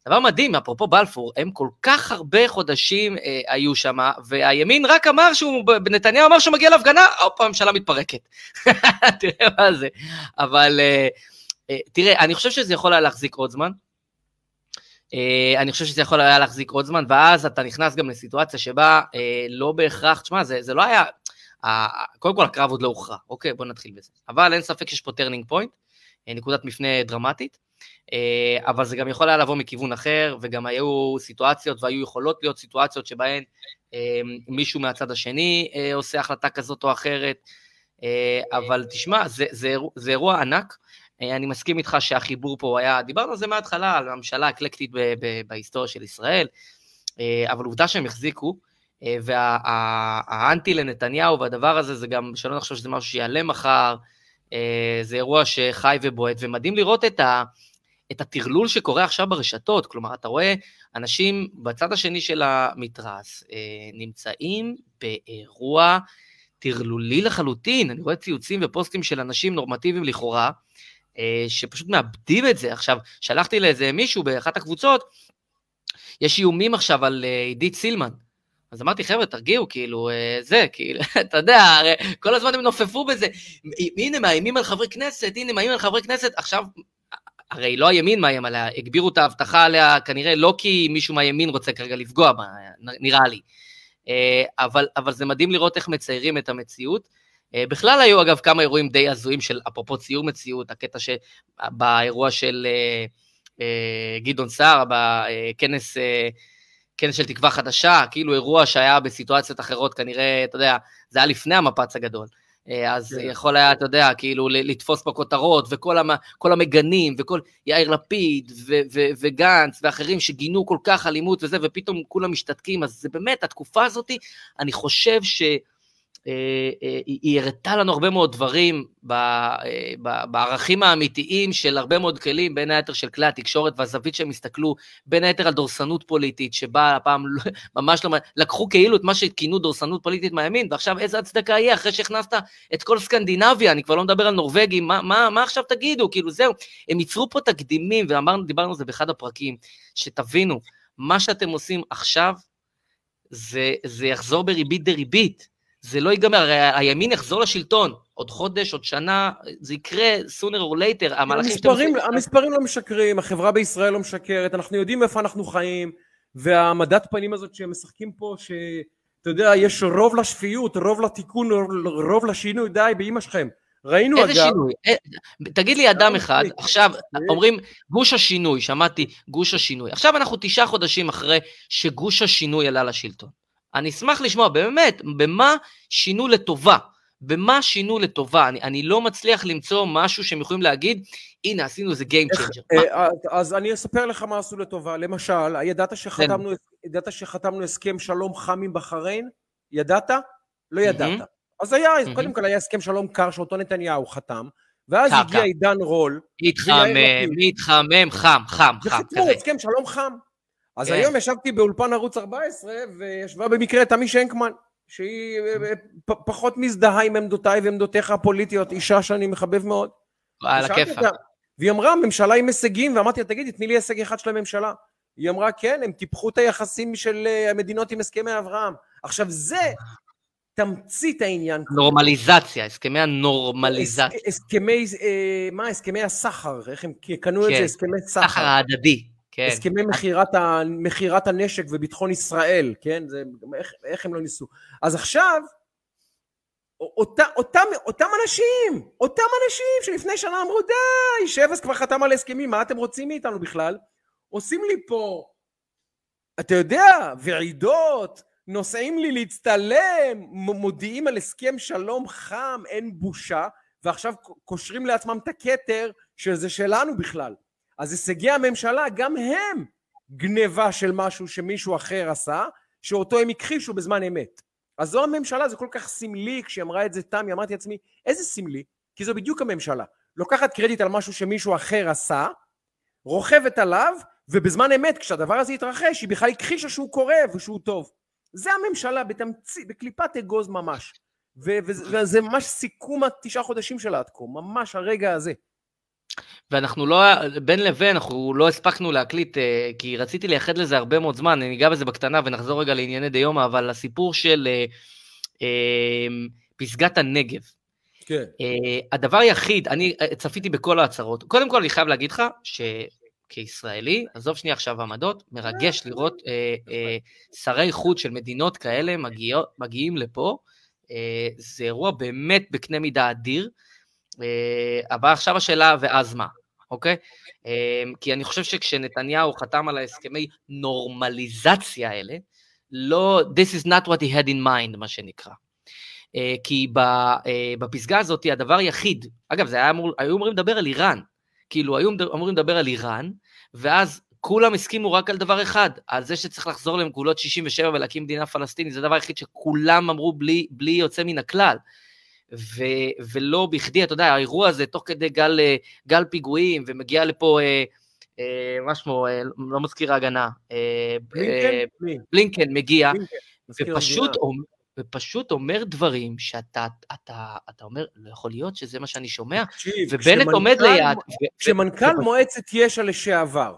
דבר מדהים, אפרופו בלפור, הם כל כך הרבה חודשים אה, היו שם, והימין רק אמר שהוא, נתניהו אמר שהוא מגיע להפגנה, הופ, הממשלה מתפרקת. תראה מה זה. אבל אה, אה, תראה, אני חושב שזה יכול היה להחזיק עוד זמן. אה, אני חושב שזה יכול היה להחזיק עוד זמן, ואז אתה נכנס גם לסיטואציה שבה אה, לא בהכרח, תשמע, זה, זה לא היה, אה, קודם כל הקרב עוד לא הוכרע, אוקיי, בוא נתחיל בזה. אבל אין ספק שיש פה turning point, נקודת מפנה דרמטית. אה, אבל זה גם יכול היה לבוא מכיוון אחר, וגם היו סיטואציות, והיו יכולות להיות סיטואציות שבהן אה, מישהו מהצד השני אה, עושה החלטה כזאת או אחרת, אבל תשמע, זה, זה, זה אירוע ענק. אני מסכים איתך שהחיבור פה היה, דיברנו על זה מההתחלה, על הממשלה האקלקטית בהיסטוריה של ישראל, אבל עובדה שהם החזיקו, והאנטי לנתניהו והדבר הזה, זה גם, שלא נחשוב שזה משהו שיעלה מחר, זה אירוע שחי ובועט, ומדהים לראות את ה... את הטרלול שקורה עכשיו ברשתות, כלומר, אתה רואה אנשים בצד השני של המתרס אה, נמצאים באירוע טרלולי לחלוטין, אני רואה ציוצים ופוסטים של אנשים נורמטיביים לכאורה, אה, שפשוט מאבדים את זה. עכשיו, שלחתי לאיזה מישהו באחת הקבוצות, יש איומים עכשיו על אה, עידית סילמן. אז אמרתי, חבר'ה, תרגיעו, כאילו, זה, כאילו, אתה יודע, הרי כל הזמן הם נופפו בזה. הנה, מאיימים על חברי כנסת, הנה, מאיימים על חברי כנסת, עכשיו הרי לא הימין מאיים עליה, הגבירו את ההבטחה עליה כנראה לא כי מישהו מהימין רוצה כרגע לפגוע בה, נראה לי. אה, אבל, אבל זה מדהים לראות איך מציירים את המציאות. אה, בכלל היו אגב כמה אירועים די הזויים של אפרופו ציור מציאות, הקטע שבאירוע של אה, גדעון סער, בכנס כנס של תקווה חדשה, כאילו אירוע שהיה בסיטואציות אחרות, כנראה, אתה יודע, זה היה לפני המפץ הגדול. אה, אז כן. יכול היה, אתה יודע, כאילו לתפוס בכותרות, וכל המ, המגנים, וכל יאיר לפיד, ו, ו, וגנץ, ואחרים שגינו כל כך אלימות וזה, ופתאום כולם משתתקים, אז זה באמת, התקופה הזאת, אני חושב ש... אה, אה, היא הראתה לנו הרבה מאוד דברים אה, בערכים האמיתיים של הרבה מאוד כלים, בין היתר של כלי התקשורת והזווית שהם הסתכלו, בין היתר על דורסנות פוליטית, שבה הפעם לא, ממש לא, לקחו כאילו את מה שכינו דורסנות פוליטית מהימין, ועכשיו איזה הצדקה יהיה אחרי שהכנסת את כל סקנדינביה, אני כבר לא מדבר על נורבגים, מה, מה, מה עכשיו תגידו? כאילו זהו, הם ייצרו פה תקדימים, ודיברנו על זה באחד הפרקים, שתבינו, מה שאתם עושים עכשיו, זה, זה יחזור בריבית דריבית. זה לא ייגמר, הרי הימין יחזור לשלטון, עוד חודש, עוד שנה, זה יקרה sooner or later, המהלכים שאתם עושים... המספרים לא משקרים, החברה בישראל לא משקרת, אנחנו יודעים איפה אנחנו חיים, והעמדת פנים הזאת שהם משחקים פה, שאתה יודע, יש רוב לשפיות, רוב לתיקון, רוב לשינוי, די, באימא שלכם. ראינו איזה אגב... איזה שינוי? אה, תגיד לי אדם אחד, עכשיו אומרים גוש השינוי, שמעתי גוש השינוי. עכשיו אנחנו תשעה חודשים אחרי שגוש השינוי עלה לשלטון. אני אשמח לשמוע, באמת, במה שינו לטובה? במה שינו לטובה? אני, אני לא מצליח למצוא משהו שהם יכולים להגיד, הנה, עשינו איזה Game Changer. אה, אז אני אספר לך מה עשו לטובה. למשל, ידעת שחתמנו, ידעת שחתמנו הסכם שלום חם עם בחריין? ידעת? לא ידעת. אז היה, קודם כל היה הסכם שלום קר שאותו נתניהו חתם, ואז הגיע עידן רול. מתחמם, מתחמם, חם, חם, חם. וחתמו הסכם שלום חם. אז כן. היום ישבתי באולפן ערוץ 14, וישבה במקרה תמי שנקמן, שהיא אה, פ, פחות מזדהה עם עמדותיי ועמדותיך הפוליטיות, אישה שאני מחבב מאוד. על הכיפה. והיא אמרה, הממשלה עם הישגים, ואמרתי לה, תגידי, תני לי הישג אחד של הממשלה. היא אמרה, כן, הם טיפחו את היחסים של אה, המדינות עם הסכמי אברהם. עכשיו, זה תמצית העניין. נורמליזציה, הסכמי הנורמליזציה. הסכמי, אה, מה, הסכמי הסחר, איך הם קנו כן. את זה, הסכמי סחר. סחר ההדדי. כן. הסכמי מכירת, ה, מכירת הנשק וביטחון ישראל, כן? זה, איך, איך הם לא ניסו. אז עכשיו, אותה, אותם, אותם אנשים, אותם אנשים שלפני שנה אמרו די, שבס כבר חתם על הסכמים, מה אתם רוצים מאיתנו בכלל? עושים לי פה, אתה יודע, ועידות, נוסעים לי להצטלם, מודיעים על הסכם שלום חם, אין בושה, ועכשיו קושרים לעצמם את הכתר שזה שלנו בכלל. אז הישגי הממשלה גם הם גניבה של משהו שמישהו אחר עשה, שאותו הם הכחישו בזמן אמת. אז זו הממשלה, זה כל כך סמלי, כשהיא אמרה את זה תמי, אמרתי לעצמי, איזה סמלי? כי זו בדיוק הממשלה. לוקחת קרדיט על משהו שמישהו אחר עשה, רוכבת עליו, ובזמן אמת, כשהדבר הזה התרחש, היא בכלל הכחישה שהוא קורה ושהוא טוב. זה הממשלה בתמצית, בקליפת אגוז ממש. וזה ממש סיכום התשעה חודשים שלה עד כה, ממש הרגע הזה. ואנחנו לא, בין לבין, אנחנו לא הספקנו להקליט, אה, כי רציתי לייחד לזה הרבה מאוד זמן, אני אגע בזה בקטנה ונחזור רגע לענייני דיומא, אבל הסיפור של אה, אה, פסגת הנגב. כן. הדבר היחיד, אני צפיתי בכל ההצהרות, קודם כל אני חייב להגיד לך, שכישראלי, עזוב שנייה עכשיו עמדות, מרגש לראות אה, אה, שרי חוץ של מדינות כאלה מגיע, מגיעים לפה, אה, זה אירוע באמת בקנה מידה אדיר. אה, אבל עכשיו השאלה, ואז מה? אוקיי? אמ, כי אני חושב שכשנתניהו חתם על ההסכמי נורמליזציה האלה, לא, this is not what he had in mind, מה שנקרא. אה, כי בפסגה הזאת, הדבר היחיד, אגב, זה היה אמור, היו אמורים לדבר על איראן, כאילו, היו אמורים לדבר על איראן, ואז כולם הסכימו רק על דבר אחד, על זה שצריך לחזור לגבולות 67 ולהקים מדינה פלסטינית, זה הדבר היחיד שכולם אמרו בלי, בלי יוצא מן הכלל. ו, ולא בכדי, אתה יודע, האירוע הזה, תוך כדי גל, גל פיגועים, ומגיע לפה, אה, אה, מה שמו, אה, לא מזכיר ההגנה, אה, בלינקן? אה, בלינקן מגיע, בלינקן, ופשוט. אומר, ופשוט אומר דברים שאתה אתה, אתה אומר, לא יכול להיות שזה מה שאני שומע, תקשיב, ובנט עומד כשמנכ"ל- ליד, כשמנכ"ל ו- מועצת יש"ע לשעבר,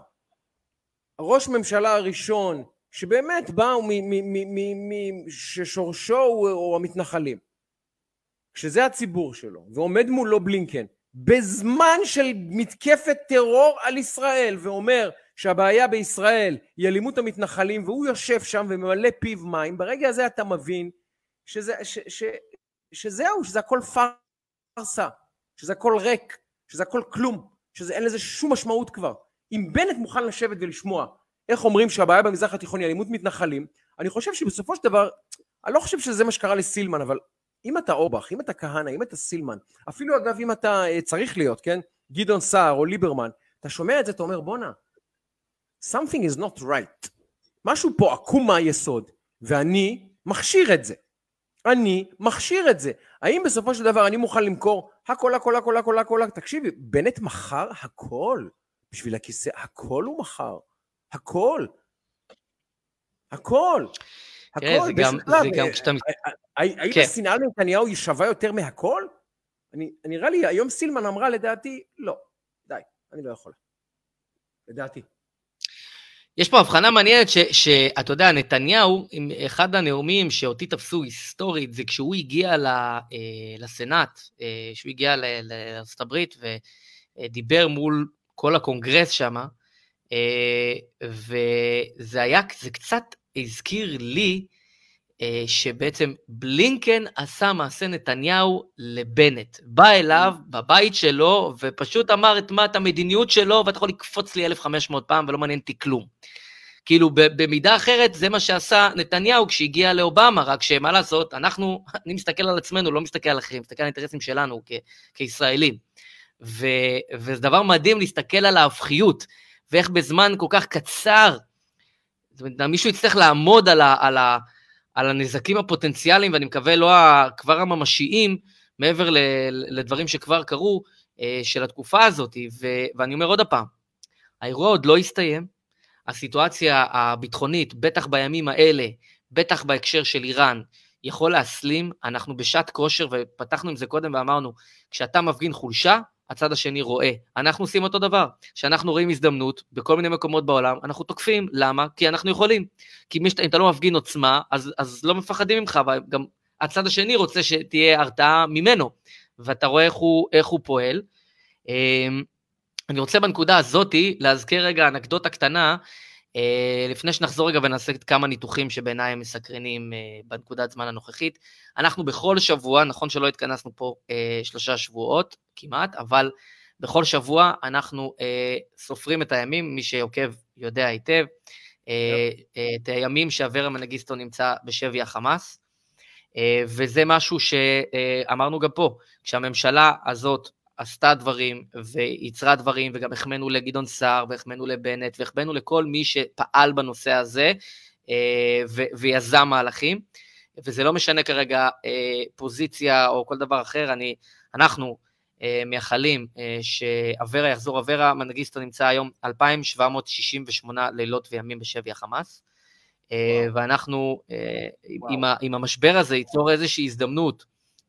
הראש ממשלה הראשון, שבאמת באו מ- מ- מ- מ- מ- ששורשו הוא המתנחלים, כשזה הציבור שלו, ועומד מולו בלינקן, בזמן של מתקפת טרור על ישראל, ואומר שהבעיה בישראל היא אלימות המתנחלים, והוא יושב שם וממלא פיו מים, ברגע הזה אתה מבין שזה, ש, ש, שזהו, שזה הכל פארסה, שזה הכל ריק, שזה הכל כלום, שאין לזה שום משמעות כבר. אם בנט מוכן לשבת ולשמוע איך אומרים שהבעיה במזרח התיכון היא אלימות מתנחלים, אני חושב שבסופו של דבר, אני לא חושב שזה מה שקרה לסילמן, אבל אם אתה אורבך, אם אתה כהנא, אם אתה סילמן, אפילו אגב אם אתה אה, צריך להיות, כן? גדעון סער או ליברמן, אתה שומע את זה, אתה אומר בואנה, something is not right. משהו פה עקום מהיסוד, ואני מכשיר את זה. אני מכשיר את זה. האם בסופו של דבר אני מוכן למכור הכל, הכל, הכל, הכל, הכל, תקשיבי, בנט מכר הכל בשביל הכיסא, הכל הוא מכר. הכל. הכל. תראה, הכל. זה גם- זה גם אה, כשאתה... האם כן. השנאה לנתניהו היא שווה יותר מהכל? אני, נראה לי, היום סילמן אמרה לדעתי, לא, די, אני לא יכולה. לדעתי. יש פה הבחנה מעניינת שאתה יודע, נתניהו, אחד הנאומים שאותי תפסו היסטורית, זה כשהוא הגיע ל, אה, לסנאט, אה, שהוא הגיע לארצות הברית ודיבר מול כל הקונגרס שם, אה, וזה היה, זה קצת הזכיר לי אה, שבעצם בלינקן עשה מעשה נתניהו לבנט. בא אליו בבית שלו ופשוט אמר את מה, את המדיניות שלו, ואתה יכול לקפוץ לי 1,500 פעם ולא מעניין אותי כלום. כאילו, במידה אחרת, זה מה שעשה נתניהו כשהגיע לאובמה, רק שמה לעשות, אנחנו, אני מסתכל על עצמנו, לא מסתכל על אחרים, מסתכל על האינטרסים שלנו כישראלים. וזה דבר מדהים להסתכל על ההפכיות, ואיך בזמן כל כך קצר, זאת אומרת, מישהו יצטרך לעמוד על, ה, על, ה, על הנזקים הפוטנציאליים, ואני מקווה לא כבר הממשיים, מעבר ל, לדברים שכבר קרו, אה, של התקופה הזאת. ו, ואני אומר עוד פעם, האירוע עוד לא הסתיים, הסיטואציה הביטחונית, בטח בימים האלה, בטח בהקשר של איראן, יכול להסלים, אנחנו בשעת כושר, ופתחנו עם זה קודם ואמרנו, כשאתה מפגין חולשה, הצד השני רואה. אנחנו עושים אותו דבר. כשאנחנו רואים הזדמנות בכל מיני מקומות בעולם, אנחנו תוקפים. למה? כי אנחנו יכולים. כי שאתה, אם אתה לא מפגין עוצמה, אז, אז לא מפחדים ממך, וגם הצד השני רוצה שתהיה הרתעה ממנו, ואתה רואה איך הוא, איך הוא פועל. אמ, אני רוצה בנקודה הזאתי להזכיר רגע אנקדוטה קטנה, לפני שנחזור רגע ונעשה כמה ניתוחים שבעיניי הם מסקרנים אה, בנקודת זמן הנוכחית. אנחנו בכל שבוע, נכון שלא התכנסנו פה אה, שלושה שבועות כמעט, אבל בכל שבוע אנחנו אה, סופרים את הימים, מי שעוקב יודע היטב, אה, אה, את הימים שאברה מנגיסטו נמצא בשבי החמאס, אה, וזה משהו שאמרנו גם פה, כשהממשלה הזאת עשתה דברים וייצרה דברים, וגם החמאנו לגדעון סער, והחמאנו לבנט, והחמאנו לכל מי שפעל בנושא הזה אה, ו- ויזם מהלכים. וזה לא משנה כרגע אה, פוזיציה או כל דבר אחר, אני, אנחנו אה, מייחלים שאברה יחזור. אברה מנגיסטו נמצא היום 2,768 לילות וימים בשבי החמאס. אה, ואנחנו אה, עם, ה- עם המשבר הזה ייצור איזושהי הזדמנות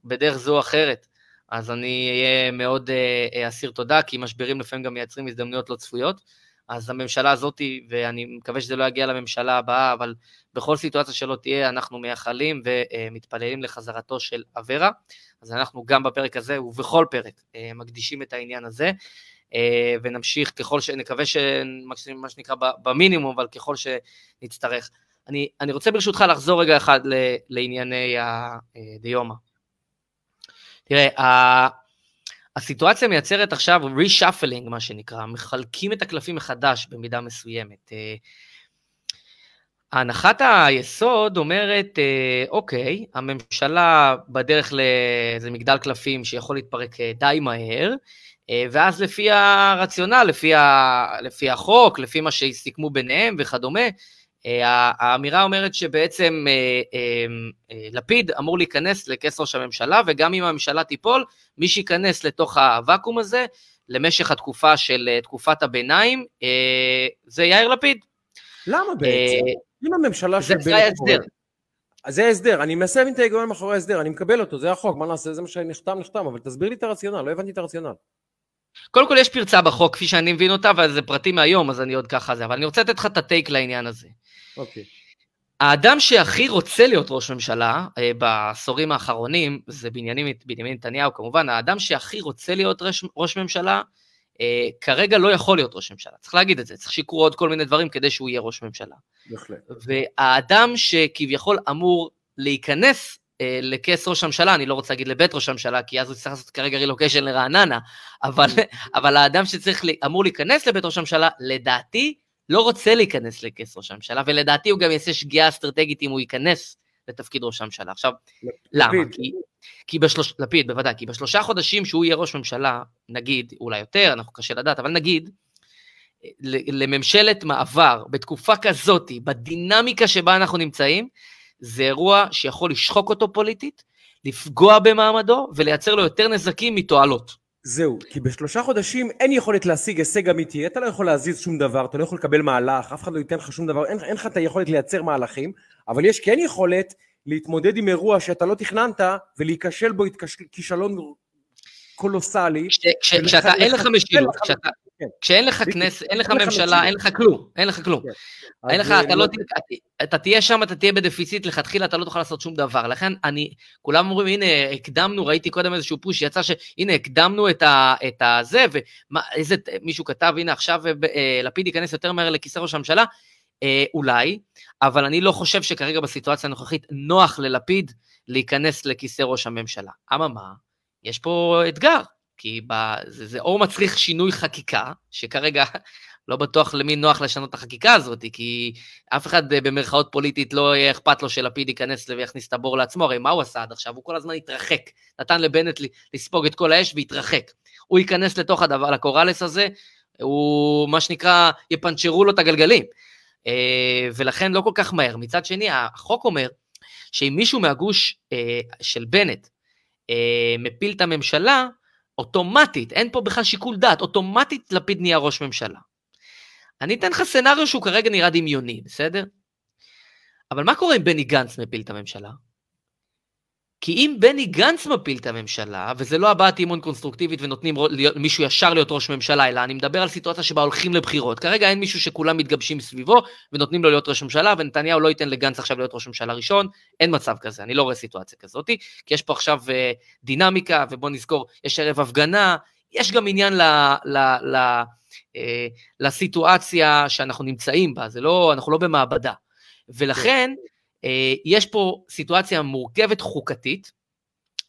בדרך זו או אחרת. אז אני אהיה מאוד אה, אה, אסיר תודה, כי משברים לפעמים גם מייצרים הזדמנויות לא צפויות. אז הממשלה הזאת, ואני מקווה שזה לא יגיע לממשלה הבאה, אבל בכל סיטואציה שלא תהיה, אנחנו מייחלים ומתפללים לחזרתו של אברה. אז אנחנו גם בפרק הזה ובכל פרק אה, מקדישים את העניין הזה, אה, ונמשיך ככל ש... נקווה ש... מה שנקרא במינימום, אבל ככל שנצטרך. אני, אני רוצה ברשותך לחזור רגע אחד לענייני הדיומא. תראה, הסיטואציה מייצרת עכשיו reshuffling, מה שנקרא, מחלקים את הקלפים מחדש במידה מסוימת. אה, הנחת היסוד אומרת, אה, אוקיי, הממשלה בדרך לאיזה מגדל קלפים שיכול להתפרק אה, די מהר, ואז לפי הרציונל, לפי, ה, לפי החוק, לפי מה שהסיכמו ביניהם וכדומה, האמירה אומרת שבעצם לפיד אמור להיכנס לכס ראש הממשלה, וגם אם הממשלה תיפול, מי שייכנס לתוך הוואקום הזה למשך התקופה של אה, תקופת הביניים, אה, זה יאיר לפיד. למה בעצם? אה, אם הממשלה של בנט... זה ההסדר. אז זה ההסדר, אני מנסה להבין את ההיגיון מאחורי ההסדר, אני מקבל אותו, זה החוק, מה נעשה, זה מה שנחתם, נחתם, אבל תסביר לי את הרציונל, לא הבנתי את הרציונל. קודם כל יש פרצה בחוק, כפי שאני מבין אותה, וזה פרטים מהיום, אז אני עוד ככה זה, אבל אני רוצה לתת לך את הטייק לעניין הזה. אוקיי. האדם שהכי רוצה להיות ראש ממשלה אה, בעשורים האחרונים, זה בנימין, בנימין נתניהו כמובן, האדם שהכי רוצה להיות ראש, ראש ממשלה, אה, כרגע לא יכול להיות ראש ממשלה. צריך להגיד את זה, צריך שיקרו עוד כל מיני דברים כדי שהוא יהיה ראש ממשלה. בהחלט. והאדם שכביכול אמור להיכנס אה, לכס ראש הממשלה, אני לא רוצה להגיד לבית ראש הממשלה, כי אז הוא צריך לעשות כרגע רילוקיישן לרעננה, אבל, אבל האדם שאמור להיכנס לבית ראש הממשלה, לדעתי, לא רוצה להיכנס לכס ראש הממשלה, ולדעתי הוא גם יעשה שגיאה אסטרטגית אם הוא ייכנס לתפקיד ראש הממשלה. עכשיו, לפיד. למה? כי, כי בשלוש... לפיד, בוודאי, כי בשלושה חודשים שהוא יהיה ראש ממשלה, נגיד, אולי יותר, אנחנו קשה לדעת, אבל נגיד, לממשלת מעבר, בתקופה כזאת, בדינמיקה שבה אנחנו נמצאים, זה אירוע שיכול לשחוק אותו פוליטית, לפגוע במעמדו ולייצר לו יותר נזקים מתועלות. זהו, כי בשלושה חודשים אין יכולת להשיג הישג אמיתי, אתה לא יכול להזיז שום דבר, אתה לא יכול לקבל מהלך, אף אחד לא ייתן לך שום דבר, אין, אין לך את היכולת לייצר מהלכים, אבל יש כן יכולת להתמודד עם אירוע שאתה לא תכננת ולהיכשל בו כישלון קולוסלי. כשאתה אין לך משילות, כשאתה... כן. כשאין לך כנסת, אין לך ממשלה, אין לך כלום, אין לך כלום. כן. אין לך, אתה לא, אתה תהיה שם, אתה תהיה בדפיציט, לכתחילה אתה לא תוכל לעשות שום דבר. לכן אני, כולם אומרים, הנה, הקדמנו, ראיתי קודם איזשהו פוש שיצא שהנה, הקדמנו את הזה, ואיזה, מישהו כתב, הנה, עכשיו אה, לפיד ייכנס יותר מהר לכיסא ראש הממשלה, אה, אולי, אבל אני לא חושב שכרגע בסיטואציה הנוכחית נוח ללפיד להיכנס לכיסא ראש הממשלה. אממה, יש פה אתגר, כי ב, זה, זה או מצריך שינוי חקיקה, שכרגע לא בטוח למי נוח לשנות את החקיקה הזאת, כי אף אחד אה, במרכאות פוליטית לא יהיה אכפת לו שלפיד ייכנס ויכניס את הבור לעצמו, הרי מה הוא עשה עד עכשיו? הוא כל הזמן התרחק, נתן לבנט לספוג את כל האש והתרחק. הוא ייכנס לתוך הדבר, לקוראלס הזה, הוא מה שנקרא, יפנצ'רו לו את הגלגלים. אה, ולכן לא כל כך מהר. מצד שני, החוק אומר שאם מישהו מהגוש אה, של בנט מפיל את הממשלה, אוטומטית, אין פה בכלל שיקול דעת, אוטומטית לפיד נהיה ראש ממשלה. אני אתן לך סצנריו שהוא כרגע נראה דמיוני, בסדר? אבל מה קורה אם בני גנץ מפיל את הממשלה? כי אם בני גנץ מפיל את הממשלה, וזה לא הבעת אימון קונסטרוקטיבית ונותנים מישהו ישר להיות ראש ממשלה, אלא אני מדבר על סיטואציה שבה הולכים לבחירות. כרגע אין מישהו שכולם מתגבשים סביבו ונותנים לו להיות ראש ממשלה, ונתניהו לא ייתן לגנץ עכשיו להיות ראש ממשלה ראשון, אין מצב כזה, אני לא רואה סיטואציה כזאת, כי יש פה עכשיו אה, דינמיקה, ובוא נזכור, יש ערב הפגנה, יש גם עניין ל, ל, ל, אה, לסיטואציה שאנחנו נמצאים בה, זה לא, אנחנו לא במעבדה. ולכן, יש פה סיטואציה מורכבת חוקתית,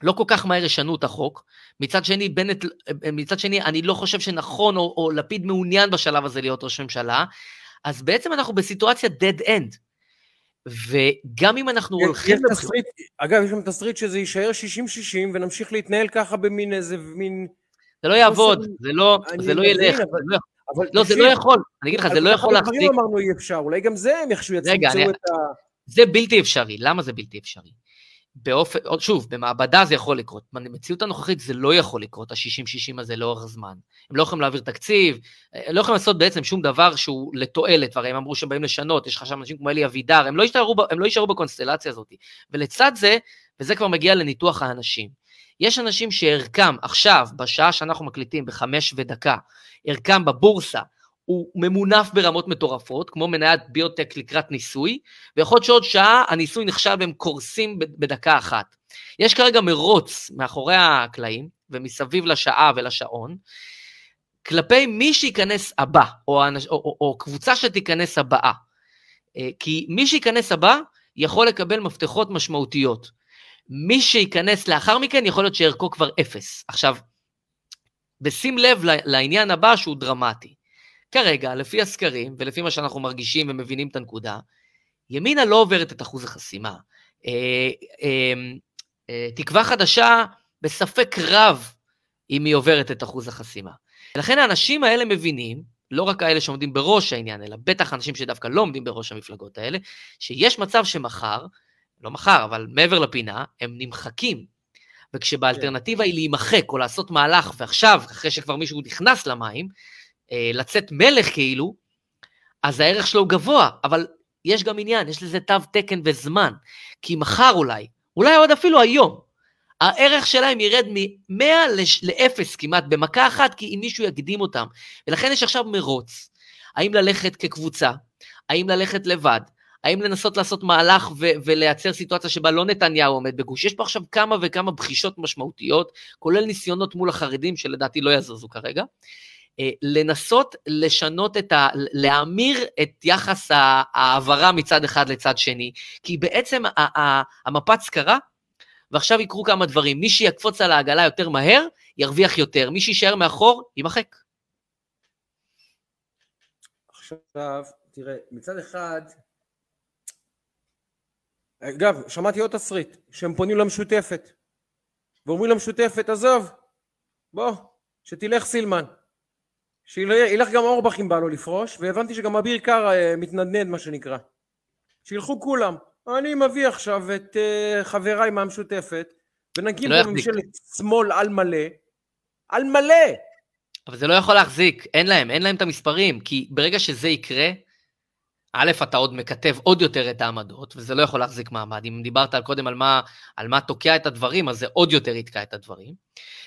לא כל כך מהר ישנו את החוק. מצד שני, בנט, אה, מצד שני, אני לא חושב שנכון, או, או לפיד מעוניין בשלב הזה להיות ראש ממשלה, אז בעצם אנחנו בסיטואציה dead end. וגם אם אנחנו הולכים... יש תסריט, אגב, יש גם תסריט שזה יישאר 60-60 ונמשיך להתנהל ככה במין איזה מין... זה לא יעבוד, זה לא, זה לא ילך. אבל... לא, אבל לא, זה לא יכול, אני אגיד לך, זה לא יכול להחזיק. דברים אמרנו אי אפשר, אולי גם זה הם איכשהו יצמצמו את ה... זה בלתי אפשרי. למה זה בלתי אפשרי? באופן, שוב, במעבדה זה יכול לקרות. במציאות הנוכחית זה לא יכול לקרות, ה-60-60 הזה לאורך זמן. הם לא יכולים להעביר תקציב, הם לא יכולים לעשות בעצם שום דבר שהוא לתועלת, והרי הם אמרו שהם באים לשנות, יש לך שם אנשים כמו אלי אבידר, הם לא יישארו, הם לא יישארו בקונסטלציה הזאת. ולצד זה, וזה כבר מגיע לניתוח האנשים, יש אנשים שערכם עכשיו, בשעה שאנחנו מקליטים, בחמש ודקה, ערכם בבורסה הוא ממונף ברמות מטורפות, כמו מניית ביוטק לקראת ניסוי, ויכול להיות שעוד שעה הניסוי נכשל והם קורסים בדקה אחת. יש כרגע מרוץ מאחורי הקלעים ומסביב לשעה ולשעון, כלפי מי שייכנס הבא, או, או, או, או קבוצה שתיכנס הבאה. אה, כי מי שייכנס הבא יכול לקבל מפתחות משמעותיות. מי שייכנס לאחר מכן יכול להיות שערכו כבר אפס. עכשיו, ושים לב לעניין הבא שהוא דרמטי. כרגע, לפי הסקרים ולפי מה שאנחנו מרגישים ומבינים את הנקודה, ימינה לא עוברת את אחוז החסימה. אה, אה, אה, תקווה חדשה בספק רב אם היא עוברת את אחוז החסימה. ולכן האנשים האלה מבינים, לא רק האלה שעומדים בראש העניין, אלא בטח אנשים שדווקא לא עומדים בראש המפלגות האלה, שיש מצב שמחר, לא מחר, אבל מעבר לפינה, הם נמחקים. וכשבאלטרנטיבה היא להימחק או לעשות מהלך, ועכשיו, אחרי שכבר מישהו נכנס למים, לצאת מלך כאילו, אז הערך שלו גבוה, אבל יש גם עניין, יש לזה תו תקן וזמן. כי מחר אולי, אולי עוד אפילו היום, הערך שלהם ירד מ-100 ל-0 כמעט במכה אחת, כי אם מישהו יקדים אותם. ולכן יש עכשיו מרוץ. האם ללכת כקבוצה? האם ללכת לבד? האם לנסות לעשות מהלך ו- ולייצר סיטואציה שבה לא נתניהו עומד בגוש? יש פה עכשיו כמה וכמה בחישות משמעותיות, כולל ניסיונות מול החרדים, שלדעתי לא יזוזו כרגע. אה, לנסות לשנות את ה... להמיר את יחס ההעברה מצד אחד לצד שני, כי בעצם המפץ קרה, ועכשיו יקרו כמה דברים. מי שיקפוץ על העגלה יותר מהר, ירוויח יותר. מי שיישאר מאחור, יימחק. עכשיו, תראה, מצד אחד, אגב, שמעתי עוד תסריט, שהם פונים למשותפת, ואומרים למשותפת, עזוב, בוא, שתלך סילמן. שילך גם אורבך אם בא לו לפרוש, והבנתי שגם אביר קארה אה, מתנדנד מה שנקרא. שילכו כולם. אני מביא עכשיו את uh, חבריי מהמשותפת, ונקים לא בממשלת שמאל על מלא, על מלא! אבל זה לא יכול להחזיק, אין להם, אין להם את המספרים, כי ברגע שזה יקרה, א', אתה עוד מקטב עוד יותר את העמדות, וזה לא יכול להחזיק מעמד. אם דיברת קודם על מה, על מה תוקע את הדברים, אז זה עוד יותר יתקע את הדברים.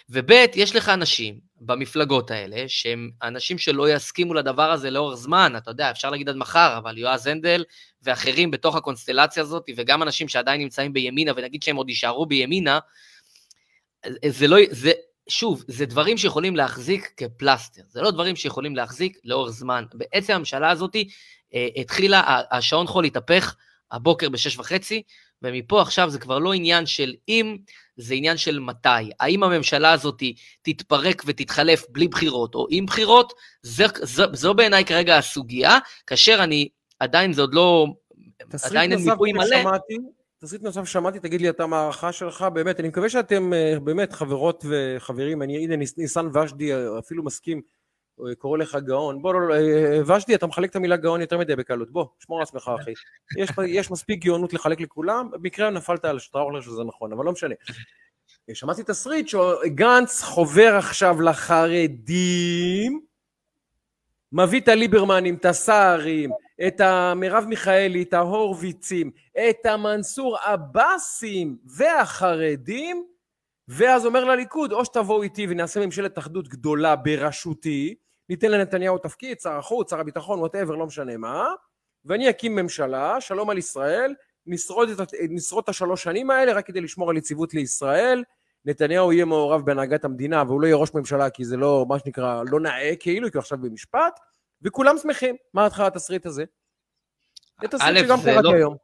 וב', יש לך אנשים במפלגות האלה, שהם אנשים שלא יסכימו לדבר הזה לאורך זמן, אתה יודע, אפשר להגיד עד מחר, אבל יועז הנדל ואחרים בתוך הקונסטלציה הזאת, וגם אנשים שעדיין נמצאים בימינה, ונגיד שהם עוד יישארו בימינה, זה לא, זה, שוב, זה דברים שיכולים להחזיק כפלסטר, זה לא דברים שיכולים להחזיק לאורך זמן. בעצם הממשלה הזאת התחילה, השעון חול התהפך הבוקר בשש וחצי, ומפה עכשיו זה כבר לא עניין של אם, זה עניין של מתי. האם הממשלה הזאת תתפרק ותתחלף בלי בחירות או עם בחירות, זו, זו, זו בעיניי כרגע הסוגיה, כאשר אני, עדיין זה עוד לא, עדיין אין מיפוי מלא. שמעתי, תסריט נוסף שמעתי, תגיד לי אתה מה ההערכה שלך, באמת, אני מקווה שאתם אה, באמת חברות וחברים, אני, הנה ניסן ושדי אפילו מסכים, קורא לך גאון, בוא, לא, לא אה, ושדי, אתה מחלק את המילה גאון יותר מדי בקלות, בוא, שמור על עצמך אחי. יש, יש מספיק גאונות לחלק לכולם, במקרה נפלת על שטראוכלר שזה נכון, אבל לא משנה. שמעתי תסריט שגנץ חובר עכשיו לחרדים, מביא את הליברמנים, את הסערים, את המרב מיכאלי, את ההורוויצים, את המנסור עבאסים והחרדים, ואז אומר לליכוד, או שתבואו איתי ונעשה ממשלת אחדות גדולה בראשותי, ניתן לנתניהו תפקיד, שר החוץ, שר הביטחון, whatever, לא משנה מה, ואני אקים ממשלה, שלום על ישראל, נשרוד את, נשרוד את השלוש שנים האלה רק כדי לשמור על יציבות לישראל, נתניהו יהיה מעורב בהנהגת המדינה והוא לא יהיה ראש ממשלה כי זה לא, מה שנקרא, לא נאה כאילו, כי הוא עכשיו במשפט, וכולם שמחים. מה התחלת התסריט הזה? זה תסריט שגם קראתי לא, היום.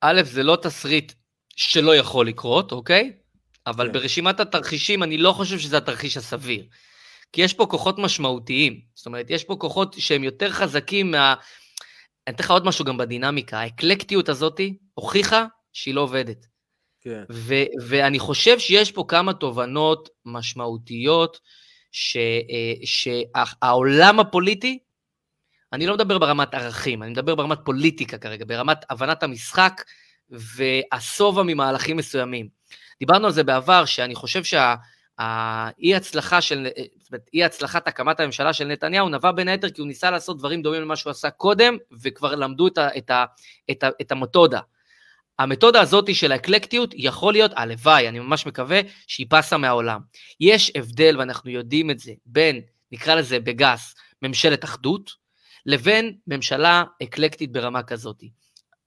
א', זה לא תסריט שלא יכול לקרות, אוקיי? אבל כן. ברשימת התרחישים אני לא חושב שזה התרחיש הסביר. כי יש פה כוחות משמעותיים. זאת אומרת, יש פה כוחות שהם יותר חזקים מה... אני אתן לך עוד משהו גם בדינמיקה. האקלקטיות הזאת הוכיחה שהיא לא עובדת. כן. ו- ואני חושב שיש פה כמה תובנות משמעותיות ש- אה, שהעולם הפוליטי, אני לא מדבר ברמת ערכים, אני מדבר ברמת פוליטיקה כרגע, ברמת הבנת המשחק והשובע ממהלכים מסוימים. דיברנו על זה בעבר, שאני חושב שהאי הצלחה של, אי הצלחת הקמת הממשלה של נתניהו נבע בין היתר כי הוא ניסה לעשות דברים דומים למה שהוא עשה קודם, וכבר למדו את, ה, את, ה, את, ה, את המתודה. המתודה הזאת של האקלקטיות יכול להיות, הלוואי, אני ממש מקווה, שהיא פסה מהעולם. יש הבדל, ואנחנו יודעים את זה, בין, נקרא לזה בגס, ממשלת אחדות, לבין ממשלה אקלקטית ברמה כזאת.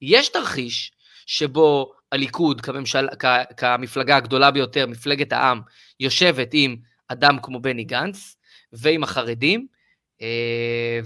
יש תרחיש שבו הליכוד כממשל, כ, כמפלגה הגדולה ביותר, מפלגת העם, יושבת עם אדם כמו בני גנץ ועם החרדים, אה,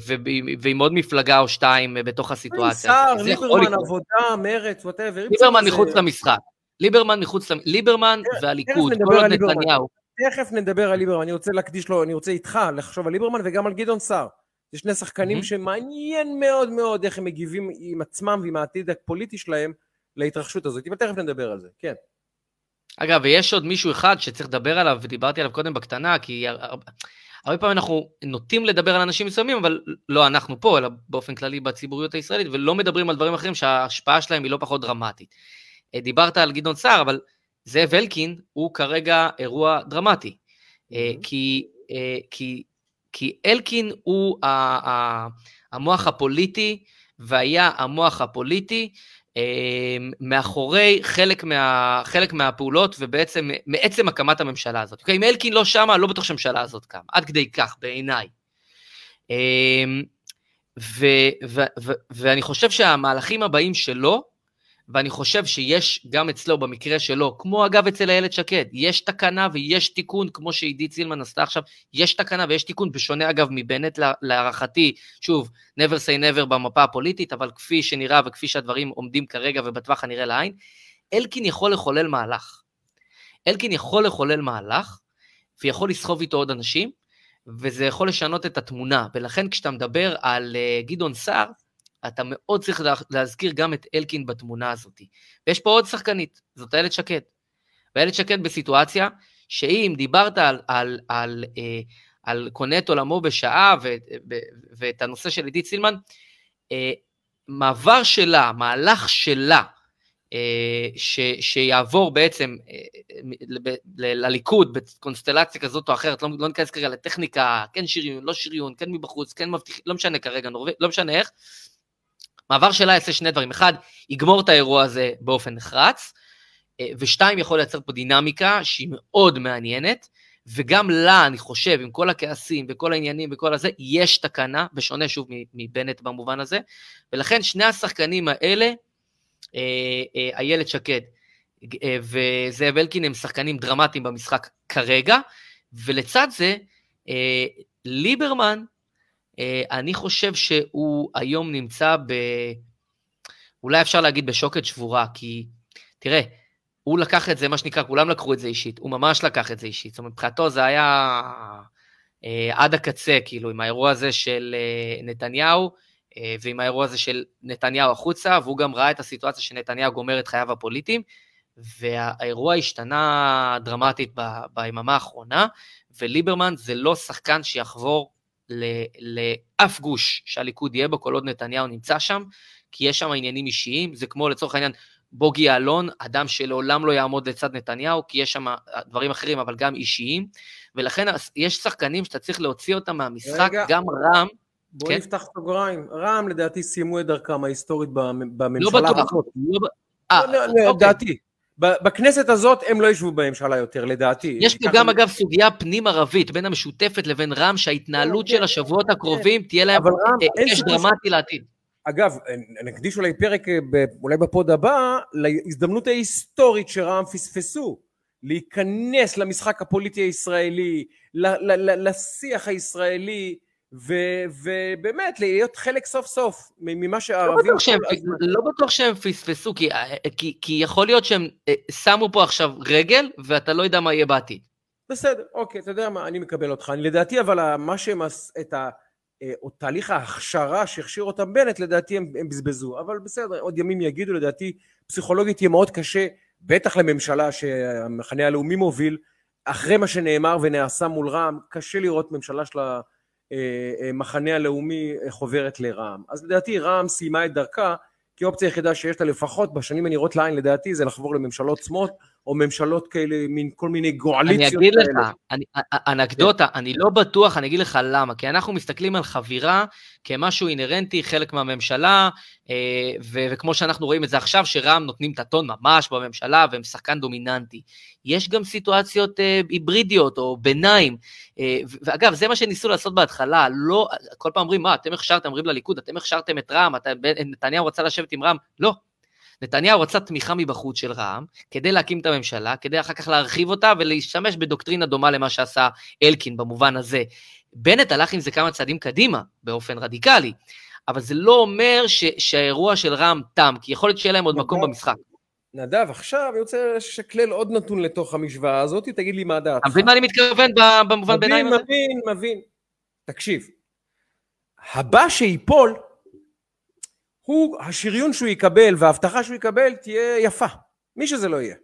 ועם עוד מפלגה או שתיים בתוך הסיטואציה. שר, ליברמן, עבודה, מרץ, ווטאבר. ליברמן מחוץ למשחק. ליברמן מחוץ, ליברמן והליכוד, כל עוד נתניהו. תכף נדבר על ליברמן, אני רוצה להקדיש לו, אני רוצה איתך לחשוב על ליברמן וגם על גדעון סער. זה שני שחקנים שמעניין מאוד מאוד איך הם מגיבים עם עצמם ועם העתיד הפוליטי שלהם להתרחשות הזאת, אבל תכף נדבר על זה, כן. אגב, ויש עוד מישהו אחד שצריך לדבר עליו, ודיברתי עליו קודם בקטנה, כי הרבה, פעמים אנחנו נוטים לדבר על אנשים מסוימים, אבל לא אנחנו פה, אלא באופן כללי בציבוריות הישראלית, ולא מדברים על דברים אחרים שההשפעה שלהם היא לא פחות דרמטית. אה, דיברת על גדעון סער, אבל זאב אלקין הוא כרגע אירוע דרמטי. Mm-hmm. כי, כי, כי אלקין הוא המוח הפוליטי, והיה המוח הפוליטי מאחורי חלק, מה, חלק מהפעולות ובעצם מעצם הקמת הממשלה הזאת. אוקיי? אם אלקין לא שמה, לא בטוח שהממשלה הזאת קמה. עד כדי כך, בעיניי. אמ, ואני חושב שהמהלכים הבאים שלו, ואני חושב שיש גם אצלו, במקרה שלו, כמו אגב אצל איילת שקד, יש תקנה ויש תיקון, כמו שעידית סילמן עשתה עכשיו, יש תקנה ויש תיקון, בשונה אגב מבנט להערכתי, שוב, never say never במפה הפוליטית, אבל כפי שנראה וכפי שהדברים עומדים כרגע ובטווח הנראה לעין, אלקין יכול לחולל מהלך. אלקין יכול לחולל מהלך, ויכול לסחוב איתו עוד אנשים, וזה יכול לשנות את התמונה, ולכן כשאתה מדבר על uh, גדעון סער, אתה מאוד צריך להזכיר גם את אלקין בתמונה הזאת. ויש פה עוד שחקנית, זאת איילת שקד. ואיילת שקד בסיטואציה שאם דיברת על, על, על, אה, על קונה את עולמו בשעה ו, ו, ואת הנושא של עידית סילמן, אה, מעבר שלה, מהלך שלה, אה, ש, שיעבור בעצם אה, לליכוד בקונסטלציה כזאת או אחרת, לא, לא ניכנס כרגע לטכניקה, כן שריון, לא שריון, כן מבחוץ, כן מבטיח, לא משנה כרגע, נורא, לא משנה איך, מעבר שלה יעשה שני דברים. אחד, יגמור את האירוע הזה באופן נחרץ, אה, ושתיים, יכול לייצר פה דינמיקה שהיא מאוד מעניינת, וגם לה, אני חושב, עם כל הכעסים וכל העניינים וכל הזה, יש תקנה, בשונה שוב מבנט במובן הזה, ולכן שני השחקנים האלה, אה, אה, איילת שקד וזאב אלקין הם שחקנים דרמטיים במשחק כרגע, ולצד זה, ליברמן אני חושב שהוא היום נמצא ב... אולי אפשר להגיד בשוקת שבורה, כי תראה, הוא לקח את זה, מה שנקרא, כולם לקחו את זה אישית, הוא ממש לקח את זה אישית. זאת אומרת, מבחינתו זה היה אה, עד הקצה, כאילו, עם האירוע הזה של אה, נתניהו, אה, ועם האירוע הזה של נתניהו החוצה, והוא גם ראה את הסיטואציה שנתניהו גומר את חייו הפוליטיים, והאירוע השתנה דרמטית ביממה האחרונה, וליברמן זה לא שחקן שיחבור לאף גוש שהליכוד יהיה בו כל עוד נתניהו נמצא שם, כי יש שם עניינים אישיים, זה כמו לצורך העניין בוגי יעלון, אדם שלעולם לא יעמוד לצד נתניהו, כי יש שם דברים אחרים, אבל גם אישיים, ולכן יש שחקנים שאתה צריך להוציא אותם מהמשחק, רגע, גם רם. בוא כן? נפתח סוגריים. רם לדעתי סיימו את דרכם ההיסטורית בממשלה. לא בטוח. לא, אה, לא, לא, אוקיי. לדעתי. בכנסת הזאת הם לא ישבו בממשלה יותר, לדעתי. יש פה גם, אגב, סוגיה פנים-ערבית בין המשותפת לבין רע"מ, שההתנהלות כן, של השבועות כן. הקרובים תהיה להם אש דרמטי לעתיד. אגב, נקדיש אולי פרק, אה, אולי בפוד הבא, להזדמנות ההיסטורית שרע"מ פספסו. להיכנס למשחק הפוליטי הישראלי, לשיח הישראלי, ו- ובאמת להיות חלק סוף סוף ממה שהערבים... לא, שהם, לא בטוח שהם פספסו, כי, כי, כי יכול להיות שהם אה, שמו פה עכשיו רגל, ואתה לא יודע מה יהיה בעתיד. בסדר, אוקיי, אתה יודע מה, אני מקבל אותך. אני לדעתי, אבל מה שהם, את ה... אה, או תהליך ההכשרה שהכשיר אותם בנט, לדעתי הם, הם בזבזו. אבל בסדר, עוד ימים יגידו, לדעתי פסיכולוגית יהיה מאוד קשה, בטח לממשלה שהמחנה הלאומי מוביל, אחרי מה שנאמר ונעשה מול רע"מ, קשה לראות ממשלה של המחנה הלאומי חוברת לרע"מ. אז לדעתי רע"מ סיימה את דרכה, כי האופציה היחידה שיש לה לפחות בשנים הנראות לעין לדעתי זה לחבור לממשלות שמאל או ממשלות כאלה, מין כל מיני גועליציות אני אגיד כאלה. לך, אני, אנקדוטה, כן. אני לא בטוח, אני אגיד לך למה, כי אנחנו מסתכלים על חבירה כמשהו אינהרנטי, חלק מהממשלה, אה, ו- וכמו שאנחנו רואים את זה עכשיו, שרע"מ נותנים את הטון ממש בממשלה, והם שחקן דומיננטי. יש גם סיטואציות אה, היברידיות או ביניים, אה, ואגב, זה מה שניסו לעשות בהתחלה, לא, כל פעם אומרים, מה, אתם הכשרתם, אומרים לליכוד, אתם הכשרתם את רע"מ, נתניהו רצה לשבת עם רע"מ, לא, נתניהו רצה תמיכה מבחוץ של רע"מ, כדי להקים את הממשלה, כדי אחר כך להרחיב אותה ולהשתמש בדוקטרינה דומה למה שעשה אלקין במובן הזה. בנט הלך עם זה כמה צעדים קדימה, באופן רדיקלי, אבל זה לא אומר ש, שהאירוע של רע"מ תם, כי יכול להיות שיהיה להם עוד מקום במשחק. נדב, עכשיו אני רוצה לשקלל עוד נתון לתוך המשוואה הזאת, תגיד לי מה דעתך. אתה מבין מה אני מתכוון במובן ביניים מבין, הזה? מבין, מבין. תקשיב, הבא שייפול, הוא, השריון שהוא יקבל וההבטחה שהוא יקבל תהיה יפה, מי שזה לא יהיה.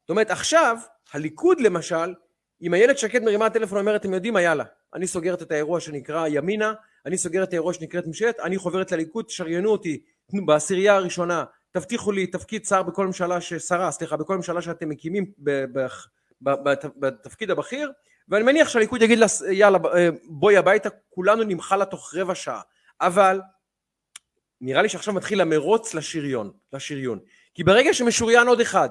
זאת אומרת, עכשיו, הליכוד למשל, אם איילת שקד מרימה טלפון ואומרת, אתם יודעים מה, יאללה, אני סוגרת את האירוע שנקרא ימינה, אני סוגרת את האירוע שנקראת ממשלת, אני חוברת לליכוד, תשריינו אותי בעשירייה הראשונה, תבטיחו לי תפקיד שר בכל ממשלה, ש... שרה, סליחה, בכל ממשלה שאתם מקימים ב... ב... ב... בת... בתפקיד הבכיר, ואני מניח שהליכוד יגיד לה, יאללה, בואי הביתה, כולנו נמחא לה תוך רבע שעה. אבל נראה לי שעכשיו מתחיל המרוץ לשריון, לשריון. כי ברגע שמשוריין עוד אחד,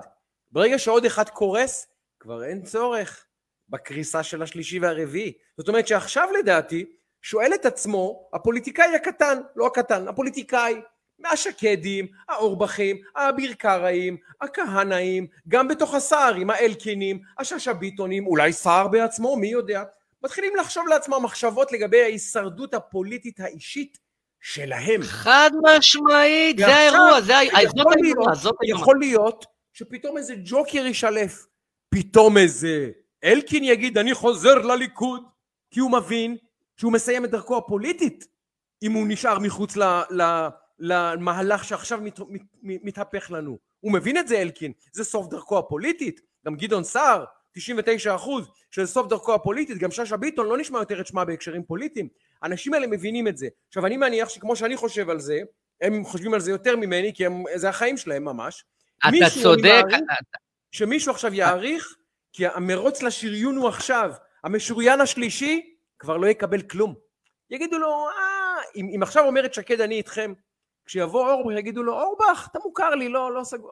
ברגע שעוד אחד קורס, כבר אין צורך בקריסה של השלישי והרביעי. זאת אומרת שעכשיו לדעתי, שואל את עצמו הפוליטיקאי הקטן, לא הקטן, הפוליטיקאי, מהשקדים, האורבכים, האביר קראים, הכהנאים, גם בתוך הסהרים, האלקינים, השאשא ביטונים, אולי סער בעצמו, מי יודע, מתחילים לחשוב לעצמם מחשבות לגבי ההישרדות הפוליטית האישית שלהם. חד משמעית, זה האירוע, זה ה- זאת יכול האירוע, זאת האירוע. יכול להיות שפתאום איזה ג'וקר ישלף, פתאום איזה אלקין יגיד אני חוזר לליכוד, כי הוא מבין שהוא מסיים את דרכו הפוליטית, אם הוא נשאר מחוץ ל, ל, למהלך שעכשיו מת, מת, מת, מתהפך לנו. הוא מבין את זה אלקין, זה סוף דרכו הפוליטית. גם גדעון סער, 99 אחוז, שזה סוף דרכו הפוליטית, גם שאשא ביטון לא נשמע יותר את שמה בהקשרים פוליטיים. האנשים האלה מבינים את זה. עכשיו אני מניח שכמו שאני חושב על זה, הם חושבים על זה יותר ממני, כי הם, זה החיים שלהם ממש. אתה צודק, מעריך, שמישהו עכשיו יעריך, כי המרוץ לשריון הוא עכשיו. המשוריין השלישי כבר לא יקבל כלום. יגידו לו, אה, אם, אם עכשיו אומרת שקד אני איתכם, כשיבוא אורבך יגידו לו, אורבך, אתה מוכר לי, לא, לא סגור,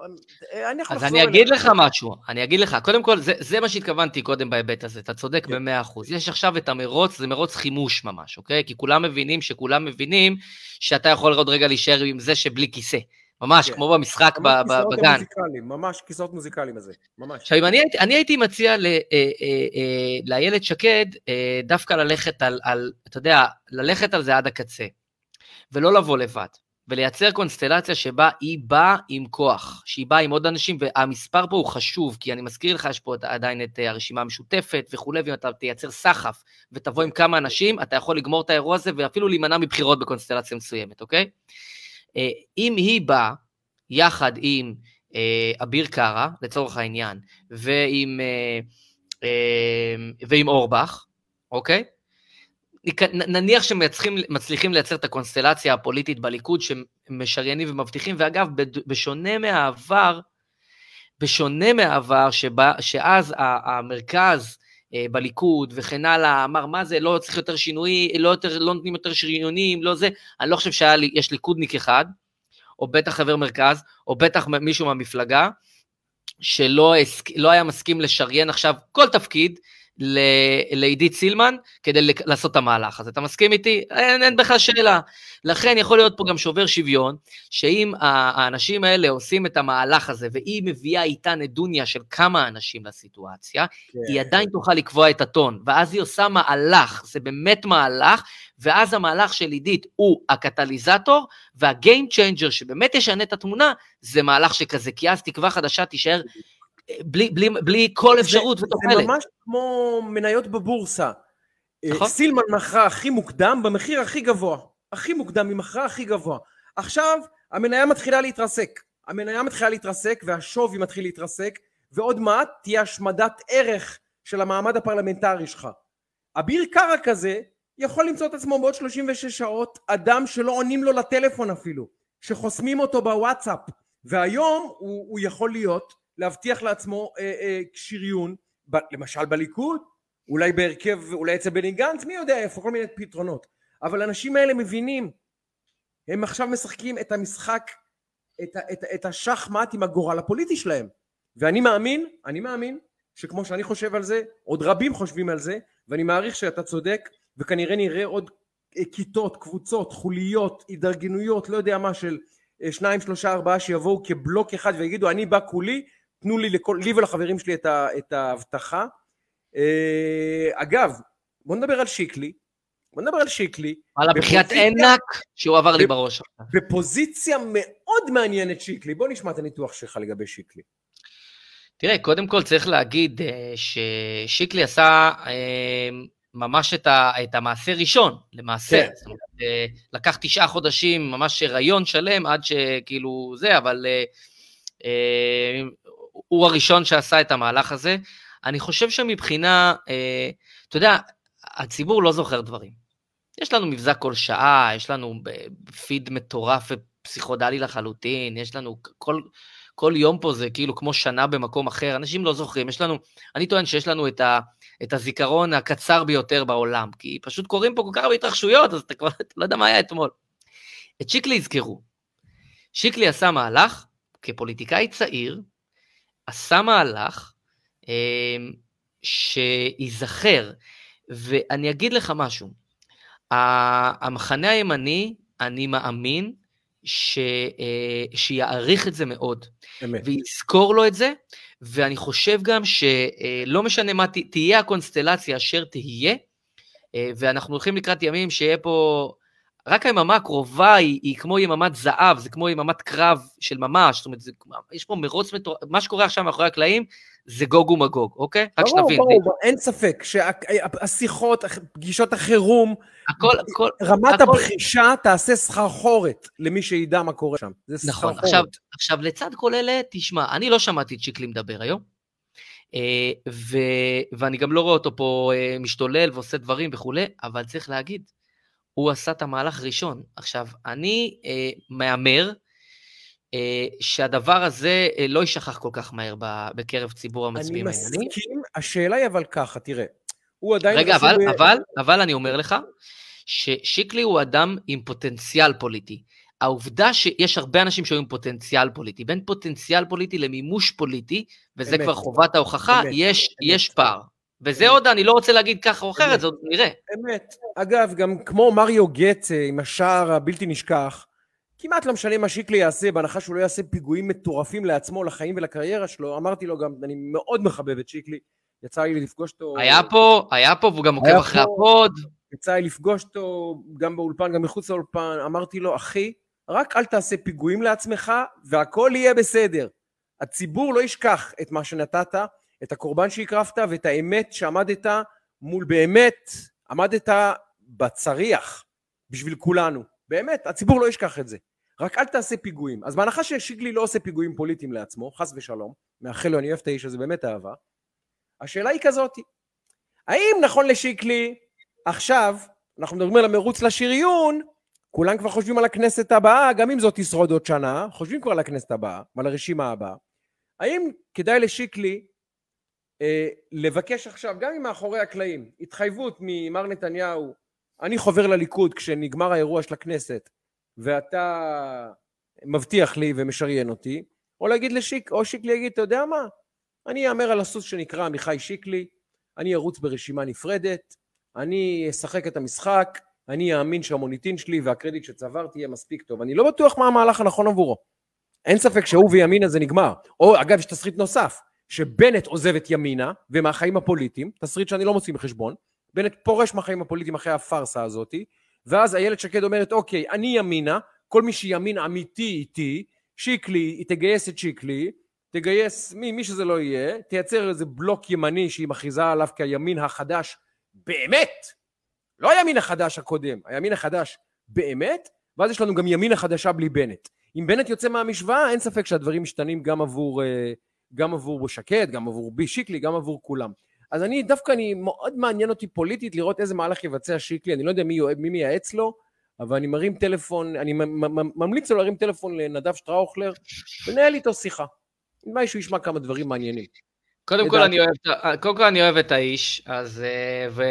אני יכול אז לחזור אני אגיד אליך." לך משהו, אני אגיד לך, קודם כל, זה, זה מה שהתכוונתי קודם בהיבט הזה, אתה צודק כן. במאה אחוז. יש עכשיו את המרוץ, זה מרוץ חימוש ממש, אוקיי? כי כולם מבינים שכולם מבינים שאתה יכול עוד רגע להישאר עם זה שבלי כיסא. ממש, כן. כמו במשחק ב- ממש ב- כיסאות בגן. מוזיקליים, ממש כיסאות מוזיקליים הזה, ממש. עכשיו, אם אני, הייתי- אני הייתי מציע ל- אה, אה, אה, לאיילת שקד אה, דווקא ללכת על, על, אתה יודע, ללכת על זה עד הקצה, ולא לבוא לבד, ולייצר קונסטלציה שבה היא באה עם כוח, שהיא באה עם עוד אנשים, והמספר פה הוא חשוב, כי אני מזכיר לך, יש פה עדיין את אה, הרשימה המשותפת וכולי, ואם אתה תייצר סחף ותבוא עם כמה אנשים, אתה יכול לגמור את האירוע הזה ואפילו להימנע מבחירות בקונסטלציה מסוימת, אוקיי? אה, אם היא באה יחד עם אה, אביר קארה, לצורך העניין, ועם, ועם אורבך, אוקיי? נניח שמצליחים לייצר את הקונסטלציה הפוליטית בליכוד שמשריינים ומבטיחים, ואגב, בשונה מהעבר, בשונה מהעבר, שבה, שאז המרכז אה, בליכוד וכן הלאה אמר, מה זה, לא צריך יותר שינוי, לא, יותר, לא נותנים יותר שריונים, לא זה, אני לא חושב שיש ליכודניק אחד, או בטח חבר מרכז, או בטח מישהו מהמפלגה, שלא הסק- לא היה מסכים לשריין עכשיו כל תפקיד לעידית סילמן כדי לעשות את המהלך הזה. אתה מסכים איתי? אין, אין בכלל שאלה. לכן יכול להיות פה גם שובר שוויון, שאם האנשים האלה עושים את המהלך הזה, והיא מביאה איתה נדוניה של כמה אנשים לסיטואציה, כן. היא עדיין תוכל לקבוע את הטון, ואז היא עושה מהלך, זה באמת מהלך, ואז המהלך של עידית הוא הקטליזטור, וה game changer שבאמת ישנה את התמונה, זה מהלך שכזה, כי אז תקווה חדשה תישאר בלי, בלי, בלי כל אפשרות זה, ותוחלת. זה ממש כמו מניות בבורסה. אה, נכון. סילמן מכרה הכי מוקדם במחיר הכי גבוה. הכי מוקדם, היא מכרה הכי גבוה. עכשיו המניה מתחילה להתרסק. המניה מתחילה להתרסק והשווי מתחיל להתרסק, ועוד מעט תהיה השמדת ערך של המעמד הפרלמנטרי שלך. אביר קארה כזה יכול למצוא את עצמו בעוד 36 שעות אדם שלא עונים לו לטלפון אפילו, שחוסמים אותו בוואטסאפ, והיום הוא, הוא יכול להיות, להבטיח לעצמו אה, אה, שריון, למשל בליכוד, אולי בהרכב, אולי אצל בני גנץ, מי יודע איפה, כל מיני פתרונות. אבל האנשים האלה מבינים, הם עכשיו משחקים את המשחק, את, את, את השחמט עם הגורל הפוליטי שלהם. ואני מאמין, אני מאמין, שכמו שאני חושב על זה, עוד רבים חושבים על זה, ואני מעריך שאתה צודק, וכנראה נראה עוד אה, כיתות, קבוצות, חוליות, התארגנויות, לא יודע מה, של שניים, שלושה, ארבעה שיבואו כבלוק אחד ויגידו אני בא כולי, תנו לי, לכל, לי ולחברים שלי את, ה, את ההבטחה. אה, אגב, בוא נדבר על שיקלי, בוא נדבר על שיקלי, בחייאת בפוזיציה- ענק שהוא עבר לי בראש. בפוזיציה מאוד את שיקלי. בוא נשמע את הניתוח שלך לגבי שיקלי. תראה, קודם כל צריך להגיד אה, ששיקלי עשה אה, ממש את, ה, את המעשה ראשון, למעשה. כן. זאת אומרת, לקח תשעה חודשים, ממש הריון שלם, עד שכאילו זה, אבל הוא הראשון שעשה את המהלך הזה. אני חושב שמבחינה, אה, אתה יודע, הציבור לא זוכר דברים. יש לנו מבזק כל שעה, יש לנו פיד מטורף ופסיכודלי לחלוטין, יש לנו כל, כל יום פה זה כאילו כמו שנה במקום אחר, אנשים לא זוכרים, יש לנו, אני טוען שיש לנו את, ה, את הזיכרון הקצר ביותר בעולם, כי פשוט קורים פה כל כך הרבה התרחשויות, אז אתה כבר אתה לא יודע מה היה אתמול. את שיקלי יזכרו. שיקלי עשה מהלך, כפוליטיקאי צעיר, עשה מהלך אה, שייזכר, ואני אגיד לך משהו, המחנה הימני, אני מאמין, ש, אה, שיעריך את זה מאוד. אמת. ויזכור לו את זה, ואני חושב גם שלא משנה מה תהיה הקונסטלציה אשר תהיה, אה, ואנחנו הולכים לקראת ימים שיהיה פה, רק היממה הקרובה היא, היא כמו יממת זהב, זה כמו יממת קרב של ממש, זאת אומרת, זה, יש פה מרוץ מטורף, מה שקורה עכשיו מאחורי הקלעים זה גוג ומגוג, אוקיי? רק ברור, שנבין, ברור, ברור, אין ספק שהשיחות, פגישות החירום, הכל, הכל, רמת הכל- הבחישה תעשה סחרחורת למי שידע מה קורה שם. זה נכון, סחרחורת. עכשיו, עכשיו לצד כל אלה, תשמע, אני לא שמעתי את שיקלי מדבר היום, אה, ו, ואני גם לא רואה אותו פה אה, משתולל ועושה דברים וכולי, אבל צריך להגיד, הוא עשה את המהלך ראשון. עכשיו, אני אה, מהמר אה, שהדבר הזה אה, לא יישכח כל כך מהר בקרב ציבור אני המצביעים הימני. מסכים, השאלה היא אבל ככה, תראה, הוא עדיין... רגע, אבל, ב- אבל, אבל אני אומר לך, ששיקלי הוא אדם עם פוטנציאל פוליטי. העובדה שיש הרבה אנשים שהיו עם פוטנציאל פוליטי, בין פוטנציאל פוליטי למימוש פוליטי, וזה אמת. כבר חובת ההוכחה, אמת, יש, אמת. יש פער. וזה. עוד, אני לא רוצה להגיד ככה או אחרת. זה עוד נראה. אמת. אגב, גם כמו מריו גצה עם השער הבלתי נשכח, כמעט לא משנה מה שיקלי יעשה, בהנחה שהוא לא יעשה פיגועים מטורפים לעצמו, לחיים ולקריירה שלו, אמרתי לו גם, אני מאוד מחבב את שיקלי, יצא לי לפגוש אותו... היה פה, היה פה, והוא גם עוקב אחרי. הפוד. יצא לי לפגוש אותו גם באולפן, גם מחוץ לאולפן, אמרתי לו, אחי, רק אל תעשה פיגועים לעצמך, והכל יהיה בסדר. הציבור לא ישכח את מה שנתת, את הקורבן שהקרבת, ואת האמת שעמדת מול באמת, עמדת בצריח בשביל כולנו. באמת, הציבור לא ישכח את זה. רק אל תעשה פיגועים. אז בהנחה ששיקלי לא עושה פיגועים פוליטיים לעצמו, חס ושלום, מאחל לו, אני אוהב את האיש הזה, באמת אהבה, השאלה היא כזאתי, האם נכון לשיקלי עכשיו, אנחנו מדברים על המרוץ לשריון, כולם כבר חושבים על הכנסת הבאה, גם אם זאת תשרוד עוד שנה, חושבים כבר על הכנסת הבאה, ועל הרשימה הבאה. האם כדאי לשיקלי לבקש עכשיו, גם אם מאחורי הקלעים, התחייבות ממר נתניהו, אני חובר לליכוד כשנגמר האירוע של הכנסת, ואתה מבטיח לי ומשריין אותי, או להגיד לשיק, או שיקלי יגיד, אתה יודע מה, אני אאמר על הסוס שנקרא עמיחי שיקלי, אני ארוץ ברשימה נפרדת, אני אשחק את המשחק, אני אאמין שהמוניטין שלי והקרדיט שצברתי יהיה מספיק טוב. אני לא בטוח מה המהלך הנכון עבורו. אין ספק שהוא וימינה זה נגמר. או אגב, יש תסריט נוסף, שבנט עוזב את ימינה ומהחיים הפוליטיים, תסריט שאני לא מוציא בחשבון, בנט פורש מהחיים הפוליטיים אחרי הפארסה הזאתי, ואז איילת שקד אומרת, אוקיי, אני ימינה, כל מי שימין אמיתי איתי, שיקלי, היא תגייס את שיקלי, תגייס מי, מי שזה לא יהיה, תייצר איזה בלוק ימני שהיא מכריזה עליו כימין החדש באמת, לא הימין החדש הקודם, הימין החדש באמת, ואז יש לנו גם ימין החדשה בלי בנט. אם בנט יוצא מהמשוואה, אין ספק שהדברים משתנים גם עבור, אה, גם עבור שקד, גם עבור בי שיקלי, גם עבור כולם. אז אני, דווקא אני, מאוד מעניין אותי פוליטית לראות איזה מהלך יבצע שיקלי, אני לא יודע מי, מי מייעץ לו, אבל אני מרים טלפון, אני ממליץ לו להרים טלפון לנדב שטראוכלר, ולנהל איתו שיחה. נדמה שהוא ישמע כמה דברים מעניינים. קודם כל. אני אוהב, קודם כל אני אוהב את האיש, אז... אה, ו...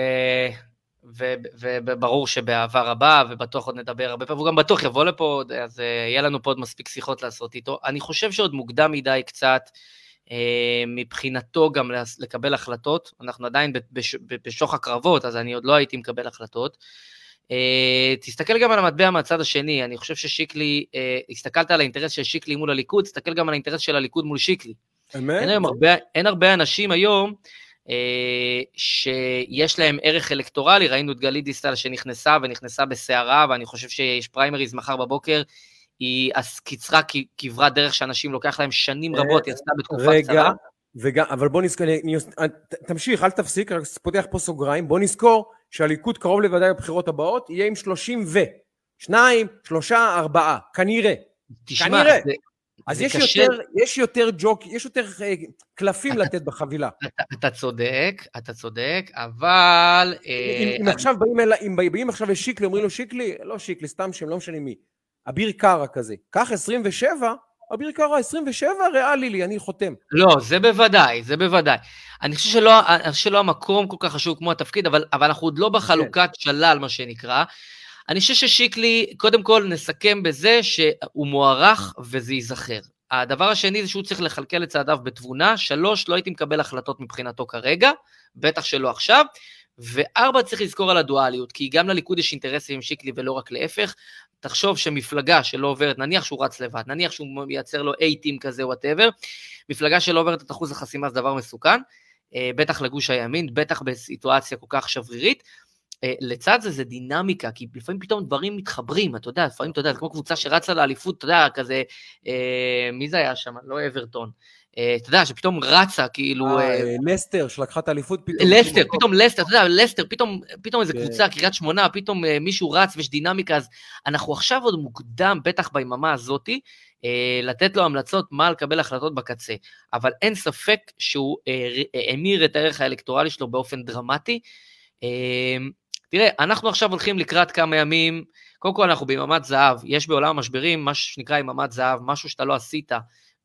וברור שבאהבה רבה, ובטוח עוד נדבר הרבה פעמים, והוא גם בטוח יבוא לפה אז אה, יהיה לנו פה עוד מספיק שיחות לעשות איתו. אני חושב שעוד מוקדם מדי קצת, מבחינתו גם לקבל החלטות. אנחנו עדיין בשוך הקרבות, אז אני עוד לא הייתי מקבל החלטות. אה, תסתכל גם על המטבע מהצד השני, אני חושב ששיקלי, אה, הסתכלת על האינטרס של שיקלי מול הליכוד, תסתכל גם על האינטרס של הליכוד מול שיקלי. אמת? אין, הרבה, אין הרבה אנשים היום אה, שיש להם ערך אלקטורלי, ראינו את גלית דיסטל שנכנסה ונכנסה בסערה, ואני חושב שיש פריימריז מחר בבוקר, היא קיצרה כברת דרך שאנשים לוקח להם שנים רבות, היא עשתה בתקופה רגע, קצרה. וגם, אבל בוא נזכור, אני- אני- תמשיך, אל תפסיק, רק פותח פה סוגריים, בוא נזכור שהליכוד קרוב לוודאי בבחירות הבאות, יהיה עם 30 ו... שניים, שלושה, ארבעה, כנראה. תשמע, כנראה. זה, אז זה יש קשה. יותר, יש יותר ג'וק, יש יותר אה, קלפים לתת בחבילה. אתה, אתה צודק, אתה צודק, אבל... אם, אה, אם עכשיו באים, אל, אם באים עכשיו לשיקלי, אומרים לו שיקלי, לא שיקלי, סתם שם, לא משנה מי. אביר קארה כזה. קח 27, אביר קארה 27, ריאלי לי, אני חותם. לא, זה בוודאי, זה בוודאי. אני חושב שלא, אני חושב שלא המקום כל כך חשוב כמו התפקיד, אבל, אבל אנחנו עוד לא בחלוקת שלל, מה שנקרא. אני חושב ששיקלי, קודם כל נסכם בזה שהוא מוערך וזה ייזכר. הדבר השני זה שהוא צריך לכלכל את צעדיו בתבונה. שלוש, לא הייתי מקבל החלטות מבחינתו כרגע, בטח שלא עכשיו. וארבע, צריך לזכור על הדואליות, כי גם לליכוד יש אינטרסים עם שיקלי ולא רק להפך. תחשוב שמפלגה שלא עוברת, נניח שהוא רץ לבד, נניח שהוא מייצר לו A-team כזה, whatever, מפלגה שלא עוברת את אחוז החסימה זה דבר מסוכן, אה, בטח לגוש הימין, בטח בסיטואציה כל כך שברירית. אה, לצד זה זה דינמיקה, כי לפעמים פתאום דברים מתחברים, אתה יודע, לפעמים, אתה יודע, זה כמו קבוצה שרצה לאליפות, אתה יודע, כזה, אה, מי זה היה שם? לא אברטון. אה, אתה יודע, שפתאום רצה, כאילו... אה, אה, לסטר שלקחה את האליפות פתאום. לסטר, פתאום לסטר, אתה יודע, לסטר, פתאום, איזה כן. קבוצה, קריית שמונה, פתאום מישהו רץ ויש דינמיקה, אז אנחנו עכשיו עוד מוקדם, בטח ביממה הזאתי, לתת לו המלצות מה לקבל החלטות בקצה. אבל אין ספק שהוא המיר את הערך האלקטורלי שלו באופן דרמטי. אה, תראה, אנחנו עכשיו הולכים לקראת כמה ימים, קודם כל אנחנו ביממת זהב, יש בעולם המשברים משהו שנקרא יממת זהב, משהו שאתה לא עשית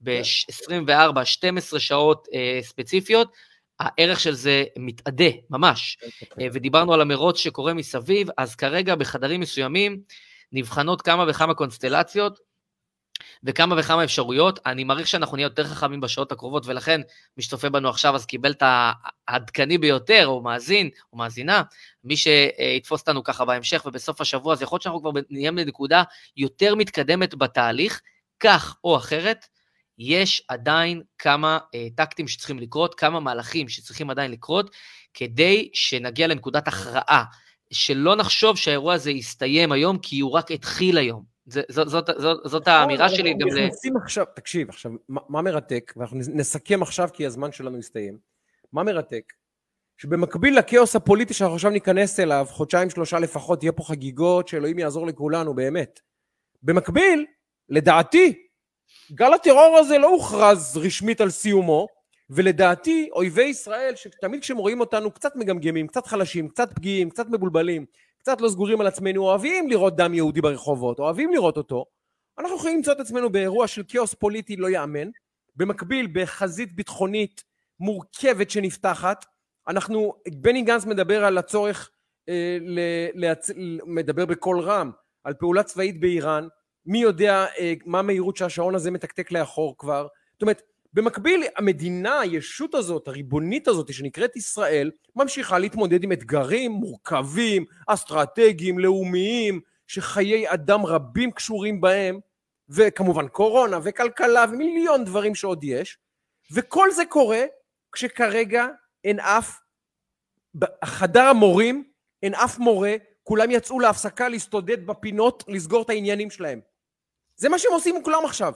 ב-24, 12 שעות אה, ספציפיות, הערך של זה מתאדה, ממש. אה, ודיברנו על המרוץ שקורה מסביב, אז כרגע בחדרים מסוימים נבחנות כמה וכמה קונסטלציות וכמה וכמה אפשרויות. אני מעריך שאנחנו נהיה יותר חכמים בשעות הקרובות, ולכן מי שצופה בנו עכשיו אז קיבל את העדכני ביותר, או מאזין, או מאזינה. מי שיתפוס אותנו ככה בהמשך ובסוף השבוע, אז יכול להיות שאנחנו כבר נהיה בנקודה יותר מתקדמת בתהליך, כך או אחרת. יש עדיין כמה אה, טקטים שצריכים לקרות, כמה מהלכים שצריכים עדיין לקרות, כדי שנגיע לנקודת הכרעה, שלא נחשוב שהאירוע הזה יסתיים היום, כי הוא רק התחיל היום. זה, זאת, זאת, זאת, זאת האמירה שלי גם ל... נכנסים עכשיו, תקשיב, עכשיו, מה, מה מרתק, ואנחנו נסכם עכשיו כי הזמן שלנו הסתיים, מה מרתק? שבמקביל לכאוס הפוליטי שאנחנו עכשיו ניכנס אליו, חודשיים שלושה לפחות, יהיה פה חגיגות, שאלוהים יעזור לכולנו, באמת. במקביל, לדעתי, גל הטרור הזה לא הוכרז רשמית על סיומו, ולדעתי, אויבי ישראל, שתמיד כשהם רואים אותנו קצת מגמגמים, קצת חלשים, קצת פגיעים, קצת מבולבלים, קצת לא סגורים על עצמנו, אוהבים לראות דם יהודי ברחובות, אוהבים לראות אותו, אנחנו יכולים למצוא את עצמנו באירוע של כאוס פוליטי לא ייאמן, במקביל בחזית ביטחונית מורכבת שנפתחת, אנחנו, בני גנץ מדבר על הצורך, אה, ל, להצ... מדבר בקול רם, על פעולה צבאית באיראן, מי יודע אה, מה המהירות שהשעון הזה מתקתק לאחור כבר, זאת אומרת, במקביל המדינה, הישות הזאת, הריבונית הזאת שנקראת ישראל, ממשיכה להתמודד עם אתגרים מורכבים, אסטרטגיים, לאומיים, שחיי אדם רבים קשורים בהם, וכמובן קורונה וכלכלה ומיליון דברים שעוד יש, וכל זה קורה כשכרגע אין אף, בחדר המורים אין אף מורה, כולם יצאו להפסקה להסתודד בפינות, לסגור את העניינים שלהם. זה מה שהם עושים כולם עכשיו.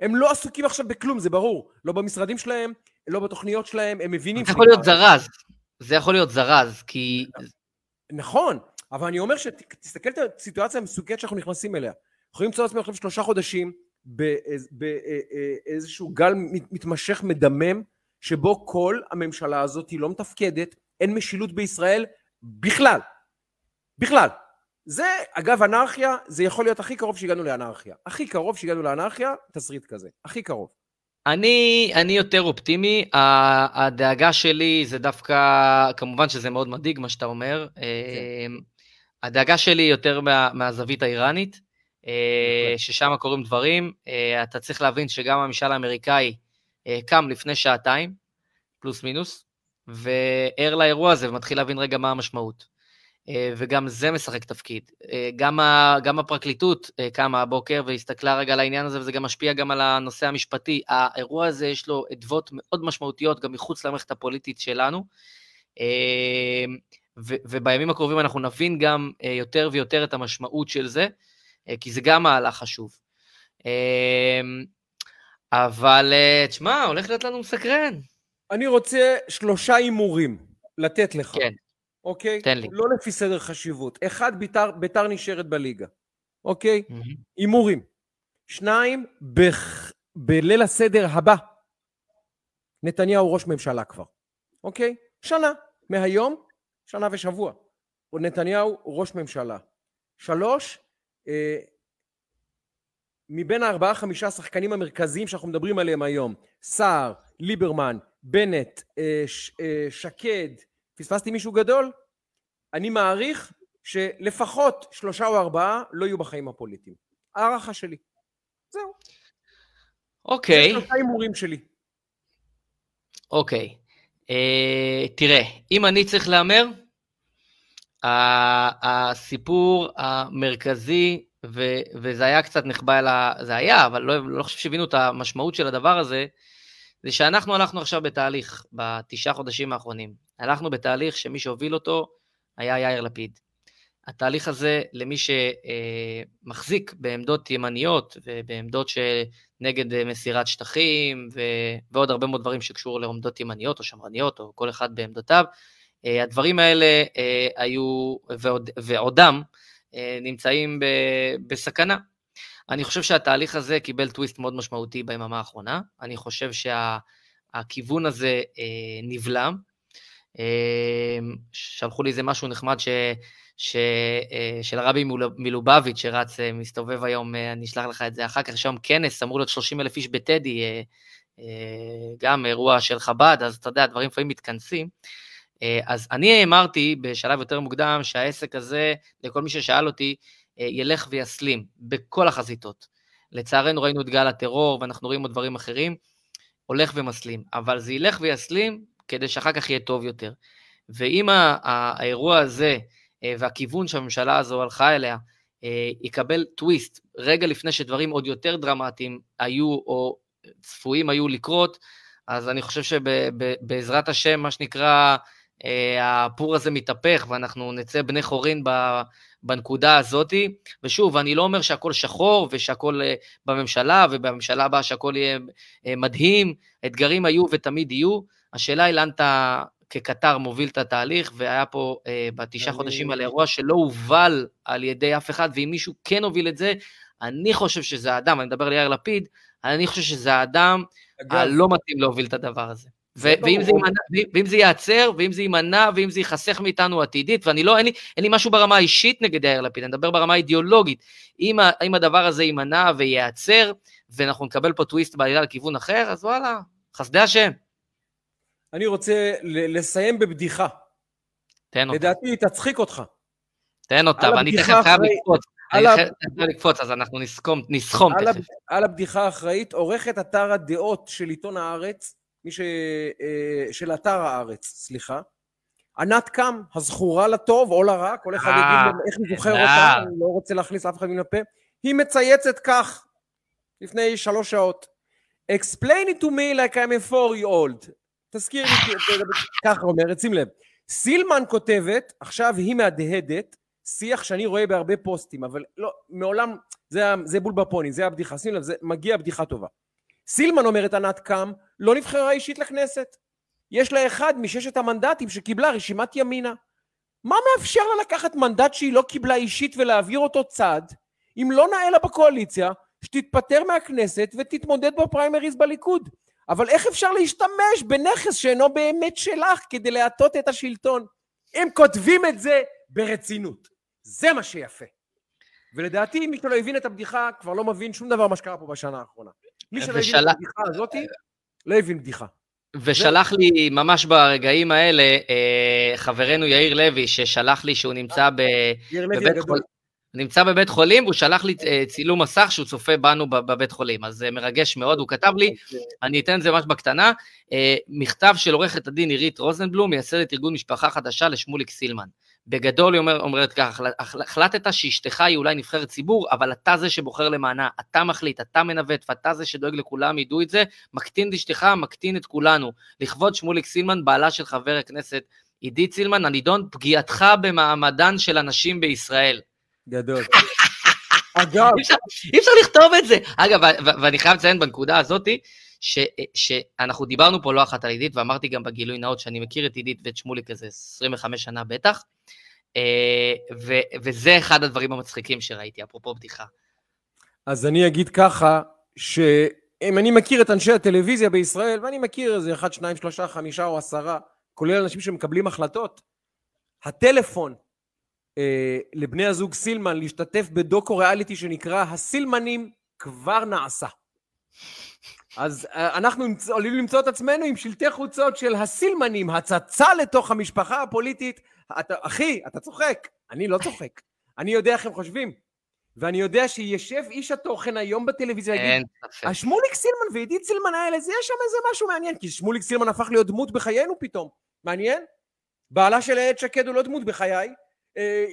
הם לא עסוקים עכשיו בכלום, זה ברור. לא במשרדים שלהם, לא בתוכניות שלהם, הם מבינים... זה יכול להיות זרז. זה יכול להיות זרז, כי... נכון, אבל אני אומר שתסתכל על הסיטואציה המסוכנת שאנחנו נכנסים אליה. יכולים למצוא לעצמנו עכשיו שלושה חודשים באיזשהו גל מתמשך מדמם, שבו כל הממשלה הזאת היא לא מתפקדת, אין משילות בישראל בכלל. בכלל. זה, אגב, אנרכיה, זה יכול להיות הכי קרוב שהגענו לאנרכיה. הכי קרוב שהגענו לאנרכיה, תסריט כזה. הכי קרוב. אני, אני יותר אופטימי, הדאגה שלי זה דווקא, כמובן שזה מאוד מדאיג מה שאתה אומר, כן. הדאגה שלי יותר מה, מהזווית האיראנית, ששם קורים דברים, אתה צריך להבין שגם הממשל האמריקאי קם לפני שעתיים, פלוס מינוס, וער לאירוע הזה ומתחיל להבין רגע מה המשמעות. וגם זה משחק תפקיד. גם, ה, גם הפרקליטות קמה הבוקר והסתכלה רגע על העניין הזה, וזה גם משפיע גם על הנושא המשפטי. האירוע הזה יש לו אדוות מאוד משמעותיות גם מחוץ למערכת הפוליטית שלנו, ו, ובימים הקרובים אנחנו נבין גם יותר ויותר את המשמעות של זה, כי זה גם מהלך חשוב. אבל אה, תשמע, הולך להיות לנו מסקרן. אני רוצה שלושה הימורים לתת לך. כן. אוקיי? תן לי. לא לפי סדר חשיבות. אחד, ביתר, ביתר נשארת בליגה. אוקיי? הימורים. שניים, בח... בליל הסדר הבא, נתניהו ראש ממשלה כבר. אוקיי? שנה מהיום, שנה ושבוע. נתניהו ראש ממשלה. שלוש, אה, מבין הארבעה חמישה שחקנים המרכזיים שאנחנו מדברים עליהם היום, סער, ליברמן, בנט, אה, ש, אה, שקד, פספסתי מישהו גדול? אני מעריך שלפחות שלושה או ארבעה לא יהיו בחיים הפוליטיים. הערכה שלי. זהו. אוקיי, זה שלושה הימורים שלי. אוקיי. אה, תראה, אם אני צריך להמר, הסיפור המרכזי, ו- וזה היה קצת נחבא אל ה... זה היה, אבל לא, לא חושב שהבינו את המשמעות של הדבר הזה, זה שאנחנו הלכנו עכשיו בתהליך, בתשעה חודשים האחרונים. הלכנו בתהליך שמי שהוביל אותו היה יאיר לפיד. התהליך הזה, למי שמחזיק בעמדות ימניות ובעמדות שנגד אה, מסירת שטחים ו... ועוד הרבה מאוד דברים שקשור לעמדות ימניות או שמרניות או כל אחד בעמדותיו, אה, הדברים האלה אה, היו ועוד, ועודם אה, נמצאים ב... בסכנה. אני חושב שהתהליך הזה קיבל טוויסט מאוד משמעותי ביממה האחרונה. אני חושב שהכיוון הזה אה, נבלם. אה, שלחו לי איזה משהו נחמד ש, ש, אה, של הרבי מלוב- מלובביץ' שרץ, אה, מסתובב היום, אה, אני אשלח לך את זה אחר כך, יש היום כנס, אמור להיות 30 אלף איש בטדי, גם אירוע של חב"ד, אז אתה יודע, דברים לפעמים מתכנסים. אז אני אמרתי בשלב יותר מוקדם שהעסק הזה, לכל מי ששאל אותי, ילך ויסלים בכל החזיתות. לצערנו ראינו את גל הטרור ואנחנו רואים עוד דברים אחרים, הולך ומסלים, אבל זה ילך ויסלים כדי שאחר כך יהיה טוב יותר. ואם האירוע הזה אה, והכיוון שהממשלה הזו הלכה אליה אה, יקבל טוויסט רגע לפני שדברים עוד יותר דרמטיים היו או צפויים היו לקרות, אז אני חושב שבעזרת השם, מה שנקרא, אה, הפור הזה מתהפך ואנחנו נצא בני חורין בנקודה הזאתי. ושוב, אני לא אומר שהכל שחור ושהכל בממשלה ובממשלה הבאה שהכל יהיה מדהים, אתגרים היו ותמיד יהיו. השאלה היא לאן אתה כקטר מוביל את התהליך, והיה פה אה, בתשעה אני- חודשים על אירוע שלא הובל על ידי אף אחד, ואם מישהו כן הוביל את זה, אני חושב שזה האדם, אני מדבר על יאיר לפיד, אני חושב שזה האדם אגב, הלא מתאים להוביל את הדבר הזה. זה ו- ואם, זה. יימנע, ואם- זה ייעצר, ואם זה יימנע, ואם זה ייחסך מאיתנו עתידית, ואני לא, אין לי, אין לי משהו ברמה האישית נגד יאיר לפיד, אני מדבר ברמה האידיאולוגית. אם, אם הדבר הזה יימנע וייעצר, ואנחנו נקבל פה טוויסט בעלילה לכיוון אחר, אז וואלה, חסדי השם. אני רוצה לסיים בבדיחה. תן אותה, לדעתי היא תצחיק אותך. תן אותה, ואני תכף חייב אחרי- לקפוץ. על אני חייב לקפוץ, אז אנחנו נסכום, נסכום על, תכף. על הבדיחה האחראית, עורכת אתר הדעות של עיתון הארץ. אה, של אתר הארץ, סליחה. ענת קם, הזכורה לטוב או לרע, כל אחד אה, יגיד איך הוא זוכר נהדר. אותה, אני לא רוצה להכניס אף אחד מן הפה. היא מצייצת כך, לפני שלוש שעות. Explain it to me like I'm a four year old. תזכיר לי, ככה אומרת, שים לב. סילמן כותבת, עכשיו היא מהדהדת, שיח שאני רואה בהרבה פוסטים, אבל לא, מעולם, זה, זה בול בפוני, זה הבדיחה, שים לב, זה מגיע בדיחה טובה. סילמן אומרת ענת קם, לא נבחרה אישית לכנסת. יש לה אחד מששת המנדטים שקיבלה רשימת ימינה. מה מאפשר לה לקחת מנדט שהיא לא קיבלה אישית ולהעביר אותו צד, אם לא נאה לה בקואליציה, שתתפטר מהכנסת ותתמודד בפריימריז בליכוד? אבל איך אפשר להשתמש בנכס שאינו באמת שלך כדי להטות את השלטון? הם כותבים את זה ברצינות. זה מה שיפה. ולדעתי, מי שלא הבין את הבדיחה, כבר לא מבין שום דבר מה שקרה פה בשנה האחרונה. מי שלא הבין ושל- את הבדיחה הזאת, לא הבין בדיחה. ושלח לי ממש ברגעים האלה אה, חברנו יאיר לוי, ששלח לי שהוא נמצא ב... יאיר לוי הגדול. נמצא בבית חולים, והוא שלח לי אה, צילום מסך שהוא צופה בנו בב- בבית חולים. אז זה מרגש מאוד, הוא כתב לי, אני אתן את זה ממש בקטנה, אה, מכתב של עורכת הדין עירית רוזנבלום, מייסדת ארגון משפחה חדשה לשמוליק סילמן. בגדול היא אומר, אומרת ככה, "החל- החלטת שאשתך היא אולי נבחרת ציבור, אבל אתה זה שבוחר למענה, אתה מחליט, אתה מנווט, ואתה זה שדואג לכולם, ידעו את זה, מקטין את אשתך, מקטין את כולנו. לכבוד שמוליק סילמן, בעלה של חבר הכנסת עידית סילמן, הנידון פגיעתך במעמדן של הנשים בישראל. גדול. אגב, אי אפשר- לכתוב את זה. אגב, ואני חייב לציין בנקודה הזאתי, ש- שאנחנו דיברנו פה לא אחת על עידית, ואמרתי גם בגילוי נאות שאני מכיר את עידית ואת שמוליק איזה 25 שנה בטח, אה, ו- וזה אחד הדברים המצחיקים שראיתי, אפרופו בדיחה. אז אני אגיד ככה, שאם אני מכיר את אנשי הטלוויזיה בישראל, ואני מכיר איזה אחד, שניים, שלושה, חמישה או עשרה, כולל אנשים שמקבלים החלטות, הטלפון אה, לבני הזוג סילמן להשתתף בדוקו ריאליטי שנקרא הסילמנים כבר נעשה. אז אה, אנחנו עלולים למצוא את עצמנו עם שלטי חוצות של הסילמנים, הצצה לתוך המשפחה הפוליטית. אתה, אחי, אתה צוחק. אני לא צוחק. אני יודע איך הם חושבים. ואני יודע שישב איש התוכן היום בטלוויזיה אין ספק. השמוליק סילמן ועידית סילמן האלה, זה יש שם איזה משהו מעניין, כי שמוליק סילמן הפך להיות דמות בחיינו פתאום. מעניין? בעלה של איילת שקד הוא לא דמות בחיי, אה,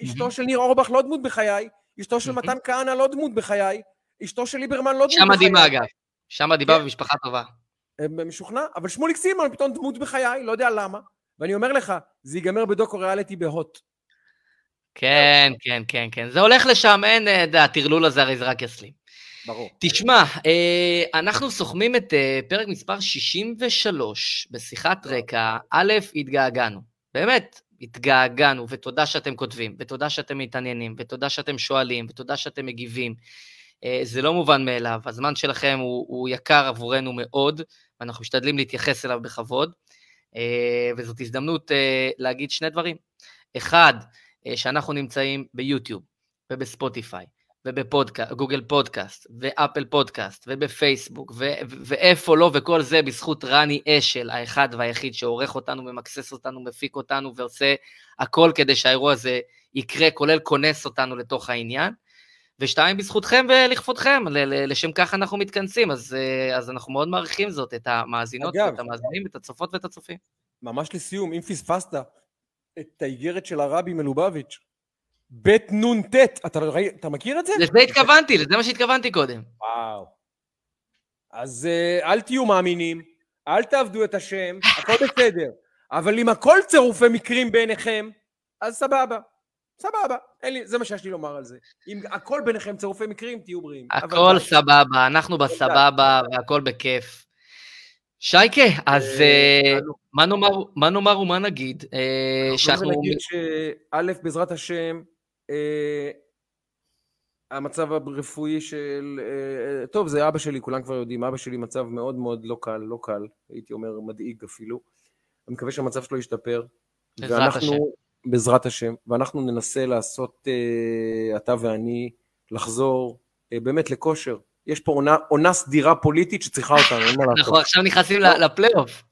אשתו של ניר אורבך לא דמות בחיי, אשתו של מתן כהנא לא דמות בחיי, אשתו של ליברמן לא דמות בחיי. מדהימה אגב. אישה מדהימה כן. ומשפחה טובה. אה, משוכנע, אבל שמוליק סילמן פתאום דמות בחיי, לא יודע למה. ואני אומר לך, זה ייגמר בדוקו ריאליטי בהוט. כן, כן, כן, כן. זה הולך לשם, אין, אה, הטרלול הזה הרי זה רק יסלים. ברור. תשמע, אה, אנחנו סוכמים את אה, פרק מספר 63 בשיחת רקע. א', התגעגענו. באמת, התגעגענו, ותודה שאתם כותבים, ותודה שאתם מתעניינים, ותודה שאתם שואלים, ותודה שאתם מגיבים. אה, זה לא מובן מאליו, הזמן שלכם הוא, הוא יקר עבורנו מאוד, ואנחנו משתדלים להתייחס אליו בכבוד. אה, וזאת הזדמנות אה, להגיד שני דברים. אחד, שאנחנו נמצאים ביוטיוב ובספוטיפיי ובפודקאסט, גוגל פודקאסט ואפל פודקאסט ובפייסבוק ו- ו- ואיפה לא, וכל זה בזכות רני אשל, האחד והיחיד שעורך אותנו, ממקסס אותנו, מפיק אותנו ועושה הכל כדי שהאירוע הזה יקרה, כולל כונס אותנו לתוך העניין. ושתיים, בזכותכם ולכבודכם, ל- ל- לשם כך אנחנו מתכנסים, אז, אה, אז אנחנו מאוד מעריכים זאת, את המאזינות, אגב. את המאזינים, את הצופות ואת הצופים. ממש לסיום, אם פספסת את האיגרת של הרבי מלובביץ', בית נ"ט, אתה, אתה מכיר את זה? לזה התכוונתי, לזה מה שהתכוונתי קודם. וואו. אז אה, אל תהיו מאמינים, אל תעבדו את השם, הכל בסדר. אבל אם הכל צירופי מקרים בעיניכם, אז סבבה. סבבה. אין לי, זה מה שיש לי לומר על זה. אם הכל ביניכם צירופי מקרים, תהיו בריאים. הכל. סבבה, אנחנו בסבבה והכל בכיף. שייקה, אז אה, אה. מה נאמר, מה נאמר ומה נגיד? אנחנו. נגיד שא', בעזרת השם, המצב הרפואי של... אה, טוב, זה אבא שלי, כולם כבר יודעים, אבא שלי מצב מאוד מאוד לא קל, לא קל, הייתי אומר מדאיג אפילו. אני מקווה שהמצב שלו ישתפר. בעזרת ואנחנו, השם. בעזרת השם. ואנחנו ננסה לעשות, אה, אתה ואני, לחזור אה, באמת לכושר. יש פה עונה, עונה סדירה פוליטית שצריכה אותנו, אין מה לעשות. אנחנו עכשיו נכנסים לפלייאוף.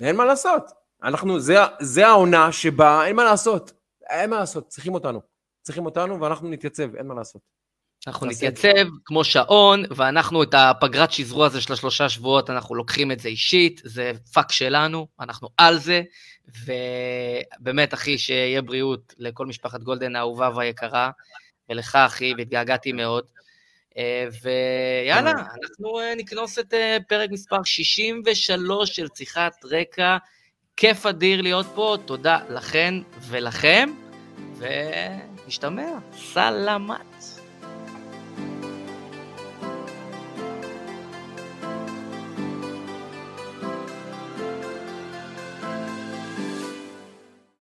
אין מה לעשות. אנחנו, זה, זה העונה שבה אין מה לעשות. אין מה לעשות, צריכים אותנו. צריכים אותנו ואנחנו נתייצב, אין מה לעשות. אנחנו נתייצב כמו שעון, ואנחנו את הפגרת שזרוע הזה של השלושה שבועות, אנחנו לוקחים את זה אישית, זה פאק שלנו, אנחנו על זה, ובאמת, אחי, שיהיה בריאות לכל משפחת גולדן האהובה והיקרה, ולך, אחי, והתגעגעתי מאוד. אה, ויאללה, אנחנו אה, נקנוס את אה, פרק מספר 63 של שיחת רקע. כיף אדיר להיות פה, תודה לכן ולכם, ונשתמע. סלמת.